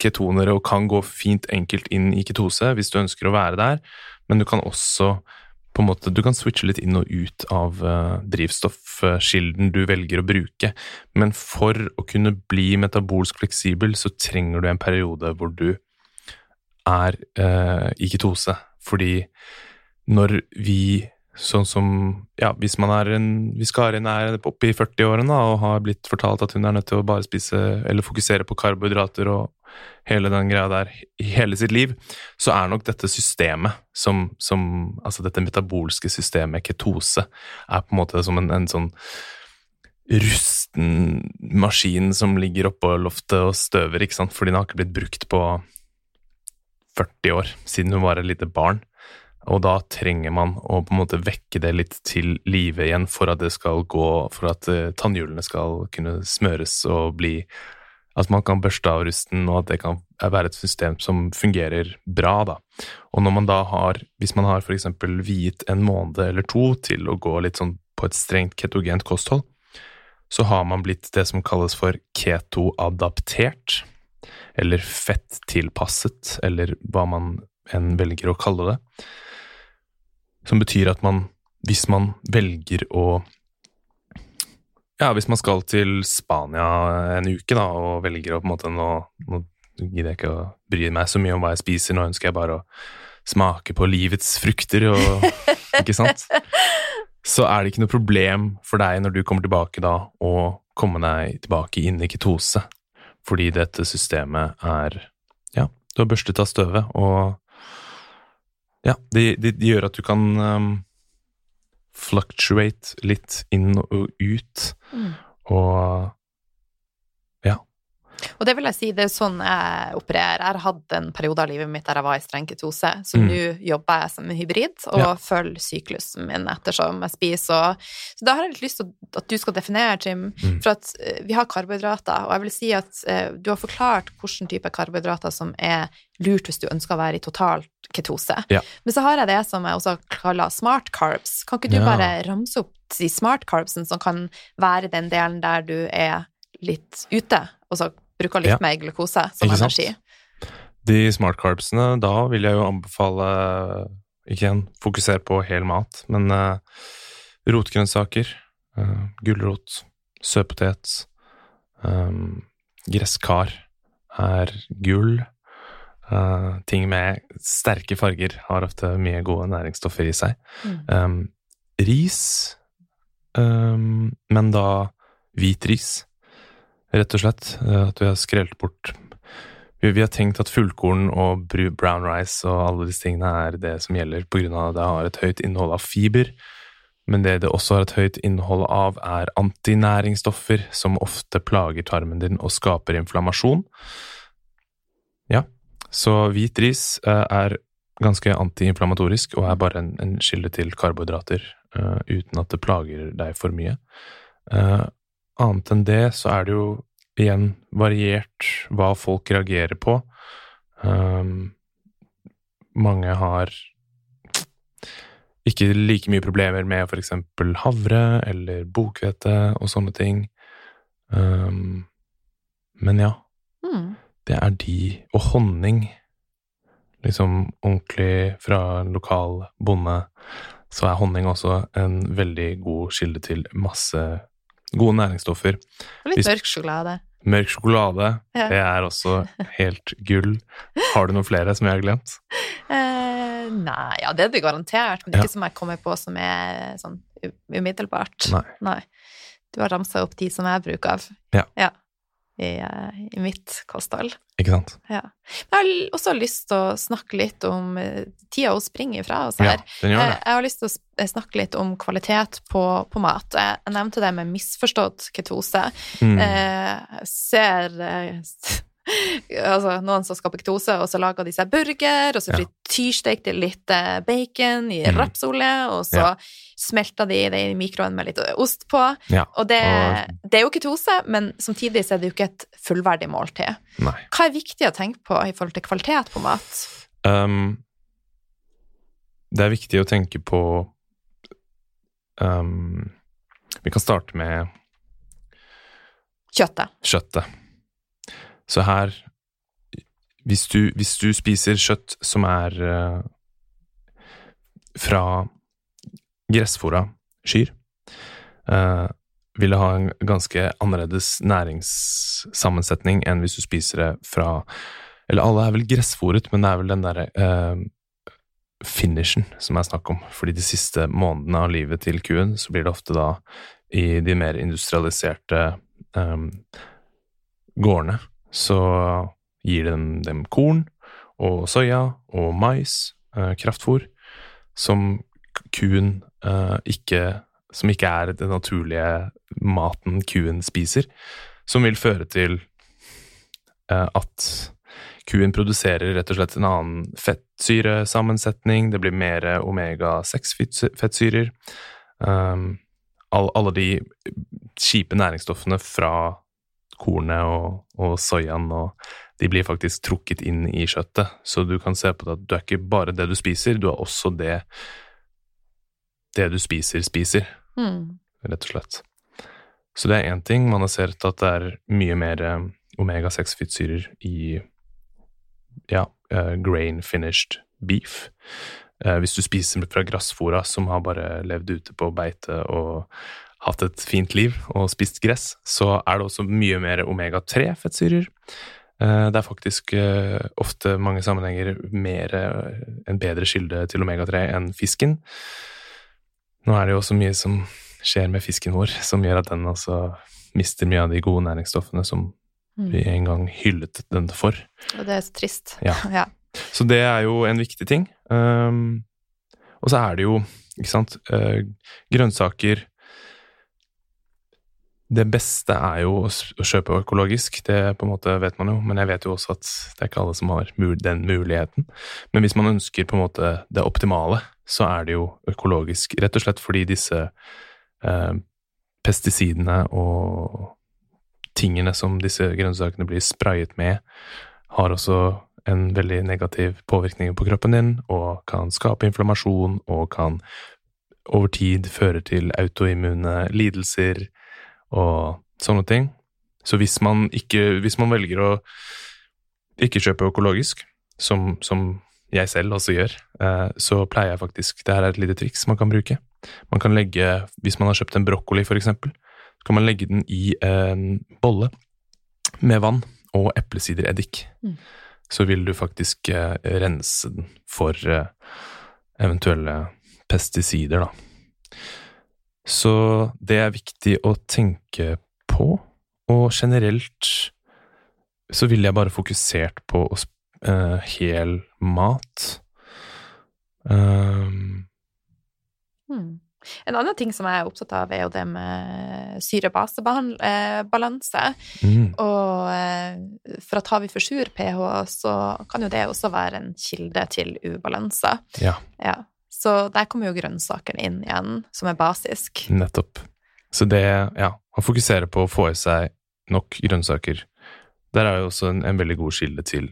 ketoner og kan gå fint enkelt inn i ketose hvis du ønsker å være der, men du kan også på en måte, du kan switche litt inn og ut av uh, drivstoffkilden du velger å bruke, men for å kunne bli metabolsk fleksibel, så trenger du en periode hvor du er uh, i ketose. Fordi når vi Sånn som Ja, hvis man er en Hvis Karin er oppe i 40-årene og har blitt fortalt at hun er nødt til å bare spise eller fokusere på karbohydrater og hele den greia der i hele sitt liv, så er nok dette systemet som, som Altså dette metabolske systemet, ketose, er på en måte som en, en sånn rusten maskin som ligger oppå loftet og støver, ikke sant, fordi den har ikke blitt brukt på 40 år, siden hun var et lite barn. Og da trenger man å på en måte vekke det litt til live igjen for at det skal gå, for at eh, tannhjulene skal kunne smøres og bli At man kan børste av rusten, og at det kan være et system som fungerer bra, da. Og når man da har, hvis man har eksempel viet en måned eller to til å gå litt sånn på et strengt ketogent kosthold, så har man blitt det som kalles for ketoadaptert, eller fett-tilpasset, eller hva man enn velger å kalle det. Som betyr at man, hvis man velger å Ja, hvis man skal til Spania en uke, da, og velger å på en måte Nå, nå gidder jeg ikke å bry meg så mye om hva jeg spiser, nå ønsker jeg bare å smake på livets frukter og [laughs] Ikke sant? Så er det ikke noe problem for deg når du kommer tilbake da, å komme deg tilbake inn i ketose, fordi dette systemet er Ja, du har børstet av støvet, og ja, det, de, de gjør at du kan um, fluctuate litt inn og ut, Mm. og Og det vil jeg si, det er sånn jeg opererer. Jeg har hatt en periode av livet mitt der jeg var i streng ketose, så Mm. nå jobber jeg som en hybrid og Ja. følger syklusen min ettersom jeg spiser. Og, så da har jeg litt lyst til at du skal definere, Jim, Mm. for at eh, vi har karbohydrater, og jeg vil si at eh, du har forklart hvilken type karbohydrater som er lurt hvis du ønsker å være i total ketose. Ja. Men så har jeg det som jeg også kaller smart carbs. Kan ikke du Ja. bare ramse opp de smart carbsen som kan være den delen der du er litt ute, og så bruker litt Ja. mer glukose som Ikke sant? energi? De smart carbsene, da vil jeg jo anbefale Ikke igjen fokusere på hel mat, men uh, rotgrønnsaker, uh, gulrot, søtpotet, um, gresskar er gull. Uh, ting med sterke farger har ofte mye gode næringsstoffer i seg. Mm. Um, ris, um, men da hvit ris, rett og slett. Uh, at vi har skrelt bort vi, har tenkt at fullkorn og brown rice og alle disse tingene er det som gjelder, av at det har et høyt innhold av fiber. Men det det også har et høyt innhold av, er antinæringsstoffer, som ofte plager tarmen din og skaper inflammasjon. Ja, så hvit ris eh, er ganske antiinflamatorisk og er bare en, en kilde til karbohydrater uh, uten at det plager deg for mye. Eh, annet enn det så er det jo igjen variert hva folk reagerer på. Um, mange har ikke like mye problemer med eksempel havre eller bokhvete og sånne ting. Um, men ja, Mm. det er de. Og honning. Liksom ordentlig fra lokal bonde, så er honning også en veldig god kilde til masse gode næringsstoffer. Og litt mørk sjokolade. Mørk sjokolade, Ja. det er også helt gull. Har du noen flere som jeg har glemt? Eh, nei, ja, det er det garantert, men Ja. ikke som jeg kommer på som er sånn umiddelbart. Nei. Du har ramsa opp de som jeg bruker av. Ja. I, eh, I mitt kosthold. Ikke sant? Ja. Men jeg har også lyst til å snakke litt om eh, Tida hun springer ifra oss her. Ja, den gjør Eh, det. Jeg har lyst til å eh, snakke litt om kvalitet på, på mat. Jeg jeg nevnte det med misforstått ketose. Mm. Eh, jeg ser eh, [laughs] altså, noen som skaper ketose, og så lager de seg burger, og så frityrstekte de litt eh, bacon i Mm. rapsolje, og så Ja. smelter de det i mikroen med litt ost på. Ja. Og det, det er jo ketose, men samtidig så er det jo ikke et fullverdig måltid. Nei. Hva er viktig å tenke på i forhold til kvalitet på mat? Um, det er viktig å tenke på um, Vi kan starte med Kjøttet. kjøttet. Så her Hvis du, hvis du spiser kjøtt som er uh, fra gressfora kyr, uh, vil det ha en ganske annerledes næringssammensetning enn hvis du spiser det fra Eller alle er vel gressfòret, men det er vel den derre uh, finishen som er snakk om. Fordi de siste månedene av livet til kuen, så blir det ofte da i de mer industrialiserte um, gårdene, så gir den dem korn og soya og mais, eh, kraftfôr, som kuen eh, ikke Som ikke er den naturlige maten kuen spiser, som vil føre til eh, at kuen produserer rett og slett en annen fettsyresammensetning, det blir mer omega-6-fettsyrer. Um, alle de kjipe næringsstoffene fra kornet og, og soyaen, og de blir faktisk trukket inn i kjøttet. Så du kan se på det at du er ikke bare det du spiser, du er også det det du spiser, spiser, Mm. rett og slett. Så det er én ting. Man har sett at det er mye mer eh, omega-6-fettsyrer i ja, eh, grain-finished beef. Eh, hvis du spiser fra grassfora som har bare levd ute på beite og hatt et fint liv og spist gress, så er det også mye mer omega-3-fettsyrer. Eh, det er faktisk eh, ofte mange sammenhenger mer eh, en bedre kilde til omega-3 enn fisken. Nå er det jo også mye som skjer med fisken vår, som gjør at den også mister mye av de gode næringsstoffene som Mm. vi en gang hyllet den for. Og det er så trist. Ja. [laughs] ja. Så det er jo en viktig ting. Um, og så er det jo, ikke sant, grønnsaker Det beste er jo å, kjøpe økologisk, det på en måte vet man jo, men jeg vet jo også at det er ikke alle som har den muligheten. Men hvis man ønsker på en måte det optimale, så er det jo økologisk, rett og slett fordi disse eh, pesticidene og tingene som disse grønnsakene blir sprayet med, har også en veldig negativ påvirkning på kroppen din, og kan skape inflammasjon, og kan over tid føre til autoimmune lidelser og sånne ting. Så hvis man, ikke, hvis man velger å ikke kjøpe økologisk, som, som jeg selv også gjør, eh, så pleier jeg faktisk Det her er et lite triks man kan bruke. Man kan legge, hvis man har kjøpt en brokkoli, eksempel, så kan man legge den i en bolle med vann og eplesidereddik. Mm. Så vil du faktisk eh, rense den for eh, eventuelle pesticider, da. Så det er viktig å tenke på, og generelt så ville jeg bare fokusert på eh, hel mat. Um, Hmm. En annen ting som jeg er opptatt av, er jo det med syre-base-balanse. Mm. Og eh, for at for sur pH, så kan jo det også være en kilde til ubalanse. Ja, Ja. Så der kommer jo grønnsakene inn igjen, som er basisk. nettopp. Så det, ja, å fokusere på å få i seg nok grønnsaker Der er jo også en, en veldig god kilde til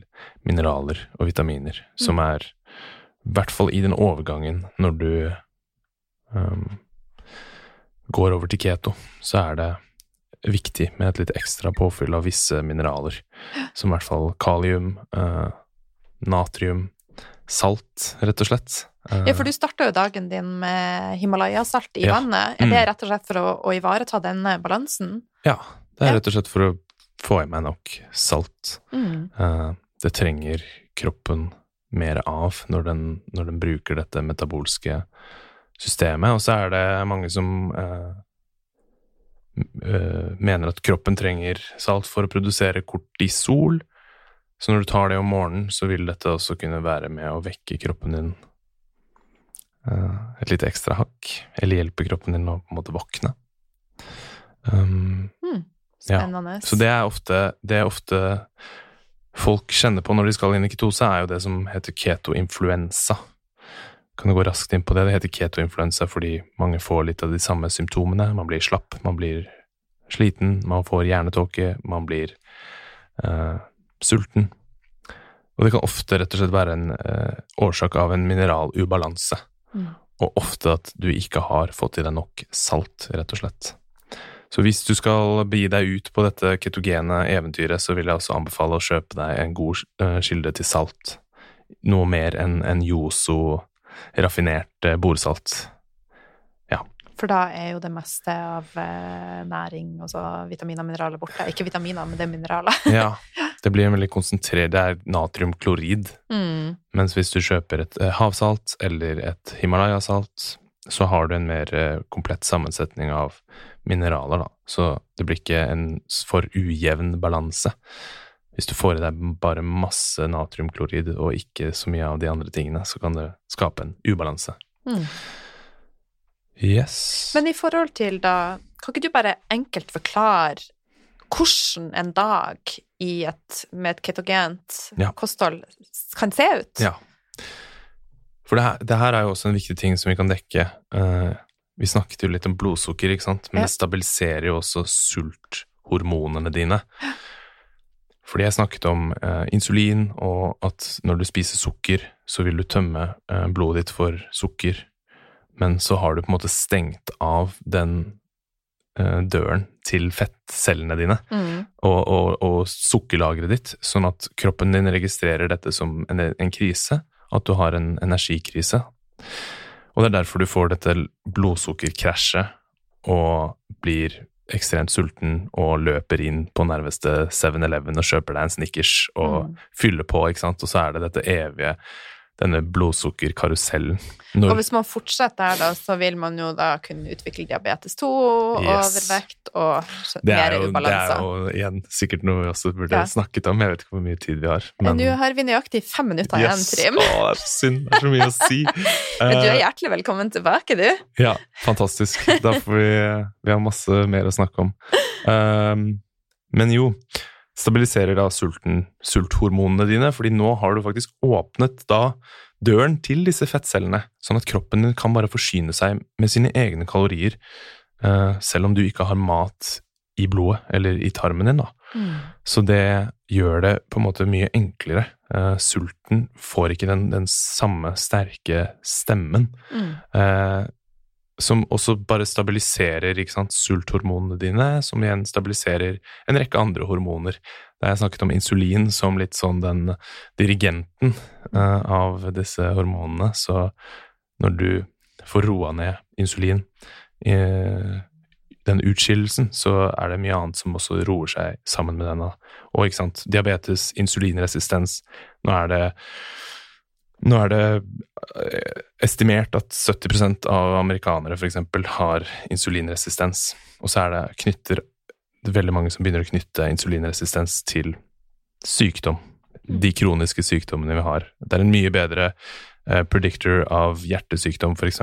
mineraler og vitaminer, som er i hvert fall i den overgangen når du um, går over til keto, så er det viktig med et litt ekstra påfyll av visse mineraler, [gasps] som i hvert fall kalium, uh, natrium, salt, rett og slett. Eh, Ja, for du starta jo dagen din med Himalaya-salt i Ja. vannet. Er det Mm. rett og slett for å, å ivareta denne balansen? Ja, det er rett og slett for å få i meg nok salt. Mm. Eh, det trenger kroppen mer av når den, når den bruker dette metabolske systemet. Og så er det mange som eh, eh, mener at kroppen trenger salt for å produsere kortisol. Så når du tar det om morgenen, så vil dette også kunne være med å vekke kroppen din et lite ekstra hakk. Eller hjelper kroppen din å på en måte våkne. Um, mm, Spennende. så det er ofte det er ofte folk kjenner på når de skal inn i ketose, er jo det som heter ketoinfluensa. Kan du gå raskt inn på det? Det heter ketoinfluensa fordi mange får litt av de samme symptomene. Man blir slapp, man blir sliten, man får hjernetåke, man blir uh, sulten. Og det kan ofte rett og slett være en uh, årsak av en mineralubalanse. Mm. Og ofte at du ikke har fått i deg nok salt, rett og slett. Så hvis du skal begi deg ut på dette ketogene eventyret, så vil jeg også anbefale å kjøpe deg en god eh, kilde til salt. Noe mer enn en Yoso raffinert bordsalt. For da er jo det meste av eh, næring, altså vitaminer og mineraler, borte. Ikke vitaminer, men det er mineraler. [laughs] Ja, [laughs] det blir en veldig konsentrert Det er natriumklorid. Mm. Mens hvis du kjøper et eh, havsalt eller et Himalaya-salt, så har du en mer eh, komplett sammensetning av mineraler, da. Så det blir ikke en for ujevn balanse. Hvis du får i deg bare masse natriumklorid og ikke så mye av de andre tingene, så kan det skape en ubalanse. Mm. Yes. Men i forhold til da Kan ikke du bare enkelt forklare hvordan en dag i et, med et ketogent Ja. kosthold kan se ut? Ja. For det her, det her er jo også en viktig ting som vi kan dekke. Uh, vi snakket jo litt om blodsukker, ikke sant? men Ja. det stabiliserer jo også sulthormonene dine. Fordi jeg snakket om eh, insulin, og at når du spiser sukker, så vil du tømme eh, blodet ditt for sukker, men så har du på en måte stengt av den eh, døren til fettcellene dine Mm. og, og, og sukkerlageret ditt, sånn at kroppen din registrerer dette som en, en krise, at du har en energikrise. Og det er derfor du får dette blodsukkerkrasjet og blir ekstremt sulten og løper inn på nærmeste 7-Eleven og kjøper deg en Snickers og Mm. fyller på, ikke sant, og så er det dette evige denne blodsukkerkarusellen. Når- Og hvis man fortsetter der, da, så vil man jo da kunne utvikle diabetes 2, Yes. overvekt og er, mer ubalanse. det er jo igjen sikkert noe vi også burde Ja. snakket om, jeg vet ikke hvor mye tid vi har. Men nå har vi nøyaktig fem minutter igjen, Yes. Trym. Å, det er synd. Det er så mye å si. [laughs] Men du er Eh, hjertelig velkommen tilbake, du. ja, fantastisk. Da får vi, vi har masse mer å snakke om. Um, [laughs] men jo, stabiliserer da sulten, sulthormonene dine, fordi nå har du faktisk åpnet da døren til disse fettcellene, sånn at kroppen din kan bare forsyne seg med sine egne kalorier, eh, selv om du ikke har mat i blodet eller i tarmen din, da. Så det gjør det på en måte mye enklere. Eh, sulten får ikke den, den samme sterke stemmen, Mm. Eh, som også bare stabiliserer sant, sulthormonene dine, som igjen stabiliserer en rekke andre hormoner. Da jeg snakket om insulin som litt sånn den dirigenten uh, av disse hormonene, så når du får roa ned insulin, i den utskillelsen, så er det mye annet som også roer seg sammen med denne. Og ikke sant, diabetes, insulinresistens. Nå er det nå er det eh, estimert at 70% av amerikanere f.eks. har insulinresistens. Og så er det knytter det er veldig mange som begynner å knytte insulinresistens til sykdom. de kroniske sykdommene vi har. Det er en mye bedre eh, predictor av hjertesykdom, f.eks.,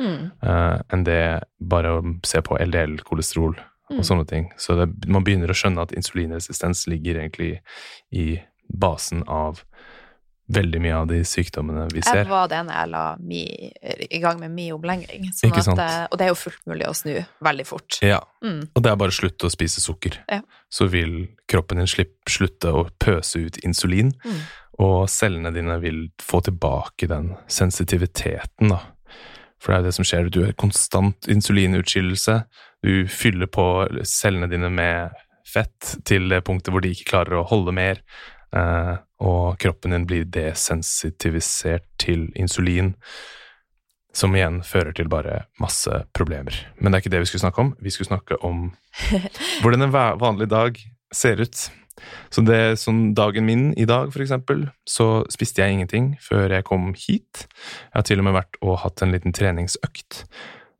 Mm. uh, enn det bare å se på LDL-kolesterol Mm. og sånne ting. Så det, man begynner å skjønne at insulinresistens ligger egentlig i basen av veldig mye av de sykdommene vi Jeg ser. var det når jeg la mi, i gang med min omlengring. Sånn? At, eh, og det er jo fullt mulig å snu veldig fort. Ja, Mm. og det er bare å slutte å spise sukker. Ja. Så vil kroppen din slipp, slutte å pøse ut insulin, Mm. og cellene dine vil få tilbake den sensitiviteten, da. For det er jo det som skjer. Du er konstant insulinutskillelse. Du fyller på cellene dine med fett til det punktet hvor de ikke klarer å holde mer. eh, og kroppen din blir desensitivisert til insulin, som igjen fører til bare masse problemer. Men det er ikke det vi skulle snakke om. Vi skulle snakke om [laughs] hvordan en vanlig dag ser ut. Så det som dagen min i dag, for eksempel, så spiste jeg ingenting før jeg kom hit. Jeg har til og med vært og hatt en liten treningsøkt.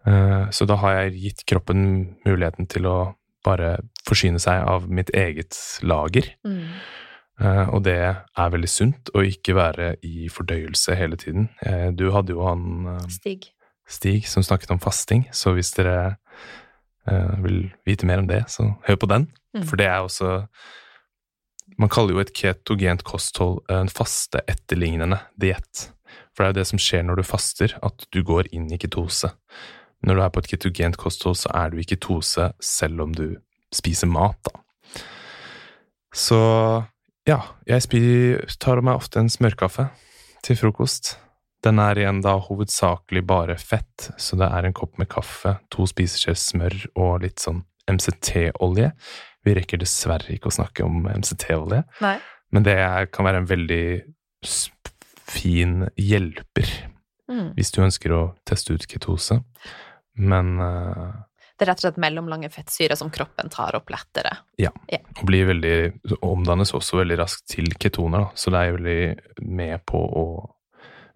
Eh, Så da har jeg gitt kroppen muligheten til å bare forsyne seg av mitt eget lager. Mm. Eh, Og det er veldig sunt å ikke være i fordøyelse hele tiden. Eh, Du hadde jo han eh, Stig. Stig som snakket om fasting, så hvis dere vil vite mer om det, så hør på den. Mm. For det er også Man kaller jo et ketogent kosthold en faste etterlignende diett. For det er jo det som skjer når du faster, at du går inn i ketose. Når du er på et ketogent kosthold, så er du i ketose selv om du spiser mat, da. Så ja, jeg spi- tar meg ofte en smørkaffe til frokost. Den er igjen da hovedsakelig bare fett, så det er en kopp med kaffe, to spiseskjeer smør og litt sånn MCT-olje. Vi rekker dessverre ikke å snakke om MCT-olje, men det kan være en veldig fin hjelper Mm. hvis du ønsker å teste ut ketose. Men eh, Det er rett og slett mellomlange fettsyrer som kroppen tar opp lettere. Ja, og blir veldig Omdannes også veldig raskt til ketoner, da. Så det er veldig med på å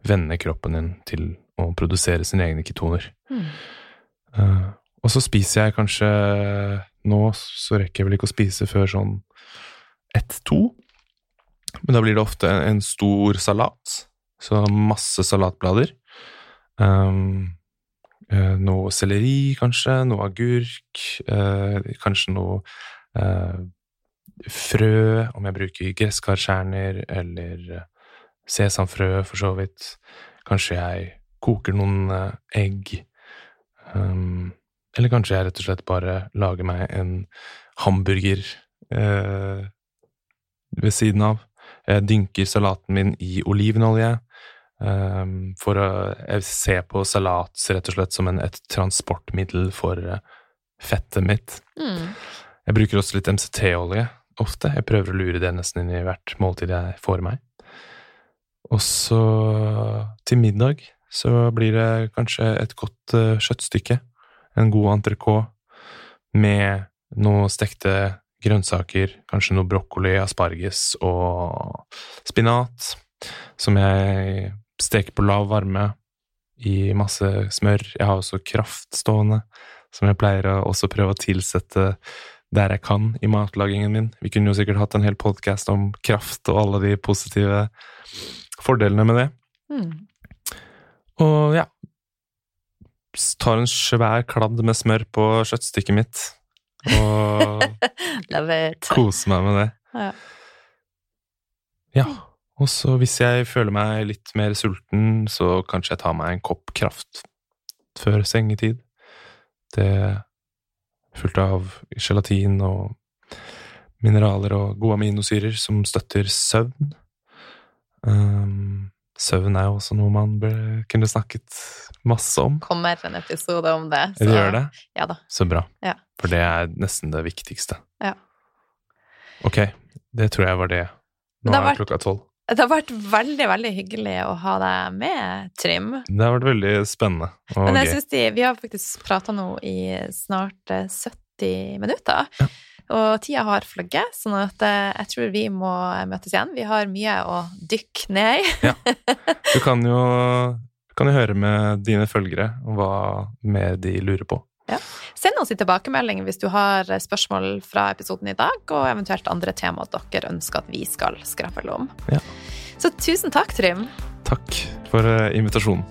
vende kroppen din til å produsere sine egne ketoner. Mm. Eh, og så spiser jeg kanskje Nå så rekker jeg vel ikke å spise før sånn ett-to. Men da blir det ofte en, stor salat. Så masse salatblader. Um, noe selleri, kanskje. Noe agurk. eh, kanskje noe eh, frø, om jeg bruker gresskarkjerner, eller eh, sesamfrø, for så vidt. Kanskje jeg koker noen eh, egg. Um, eller kanskje jeg rett og slett bare lager meg en hamburger eh, ved siden av. Jeg dynker salaten min i olivenolje. Um, for å se på salat rett og slett som en, et transportmiddel for eh, fettet mitt. Mm. Jeg bruker også litt MCT-olje ofte. Jeg prøver å lure det nesten inn i hvert måltid jeg får meg. Og så til middag så blir det kanskje et godt uh, kjøttstykke. En god entrecôte med noe stekte grønnsaker, kanskje noe brokkoli, asparges og spinat, som jeg steker på lav varme i masse smør. Jeg har også kraft stående, som jeg pleier å også prøve å tilsette der jeg kan i matlagingen min. Vi kunne jo sikkert hatt en hel podkast om kraft og alle de positive fordelene med det. Mm. Og ja Tar en svær kladd med smør på kjøttstykket mitt og [laughs] Love it. koser meg med det. Ja. Ja. Og så hvis jeg føler meg litt mer sulten, så kanskje jeg tar meg en kopp kraft før sengetid. Det er fullt av gelatin og mineraler og gode aminosyrer som støtter søvn. Um, søvn er jo også noe man bør kunne snakket masse om. Kommer en episode om det. Det gjør det? Ja da. Så bra. Ja. For det er nesten det viktigste. Ja. Ok, det tror jeg var det. Nå det er vært- klokka tolv. Det har vært veldig, veldig hyggelig å ha deg med, Trym. Det har vært veldig spennende og Men jeg gøy. synes de, vi har faktisk prata nå i snart eh, 70 minutter. Ja. Og tida har fløyet, sånn at eh, jeg tror vi må møtes igjen. Vi har mye å dykke ned i. [laughs] Du kan jo, kan jo høre med dine følgere hva mer de lurer på. Ja. Send oss en tilbakemelding hvis du har spørsmål fra episoden i dag, og eventuelt andre temaer dere ønsker at vi skal skravle om. Ja. Så tusen takk, Trym. Takk for eh, invitasjonen.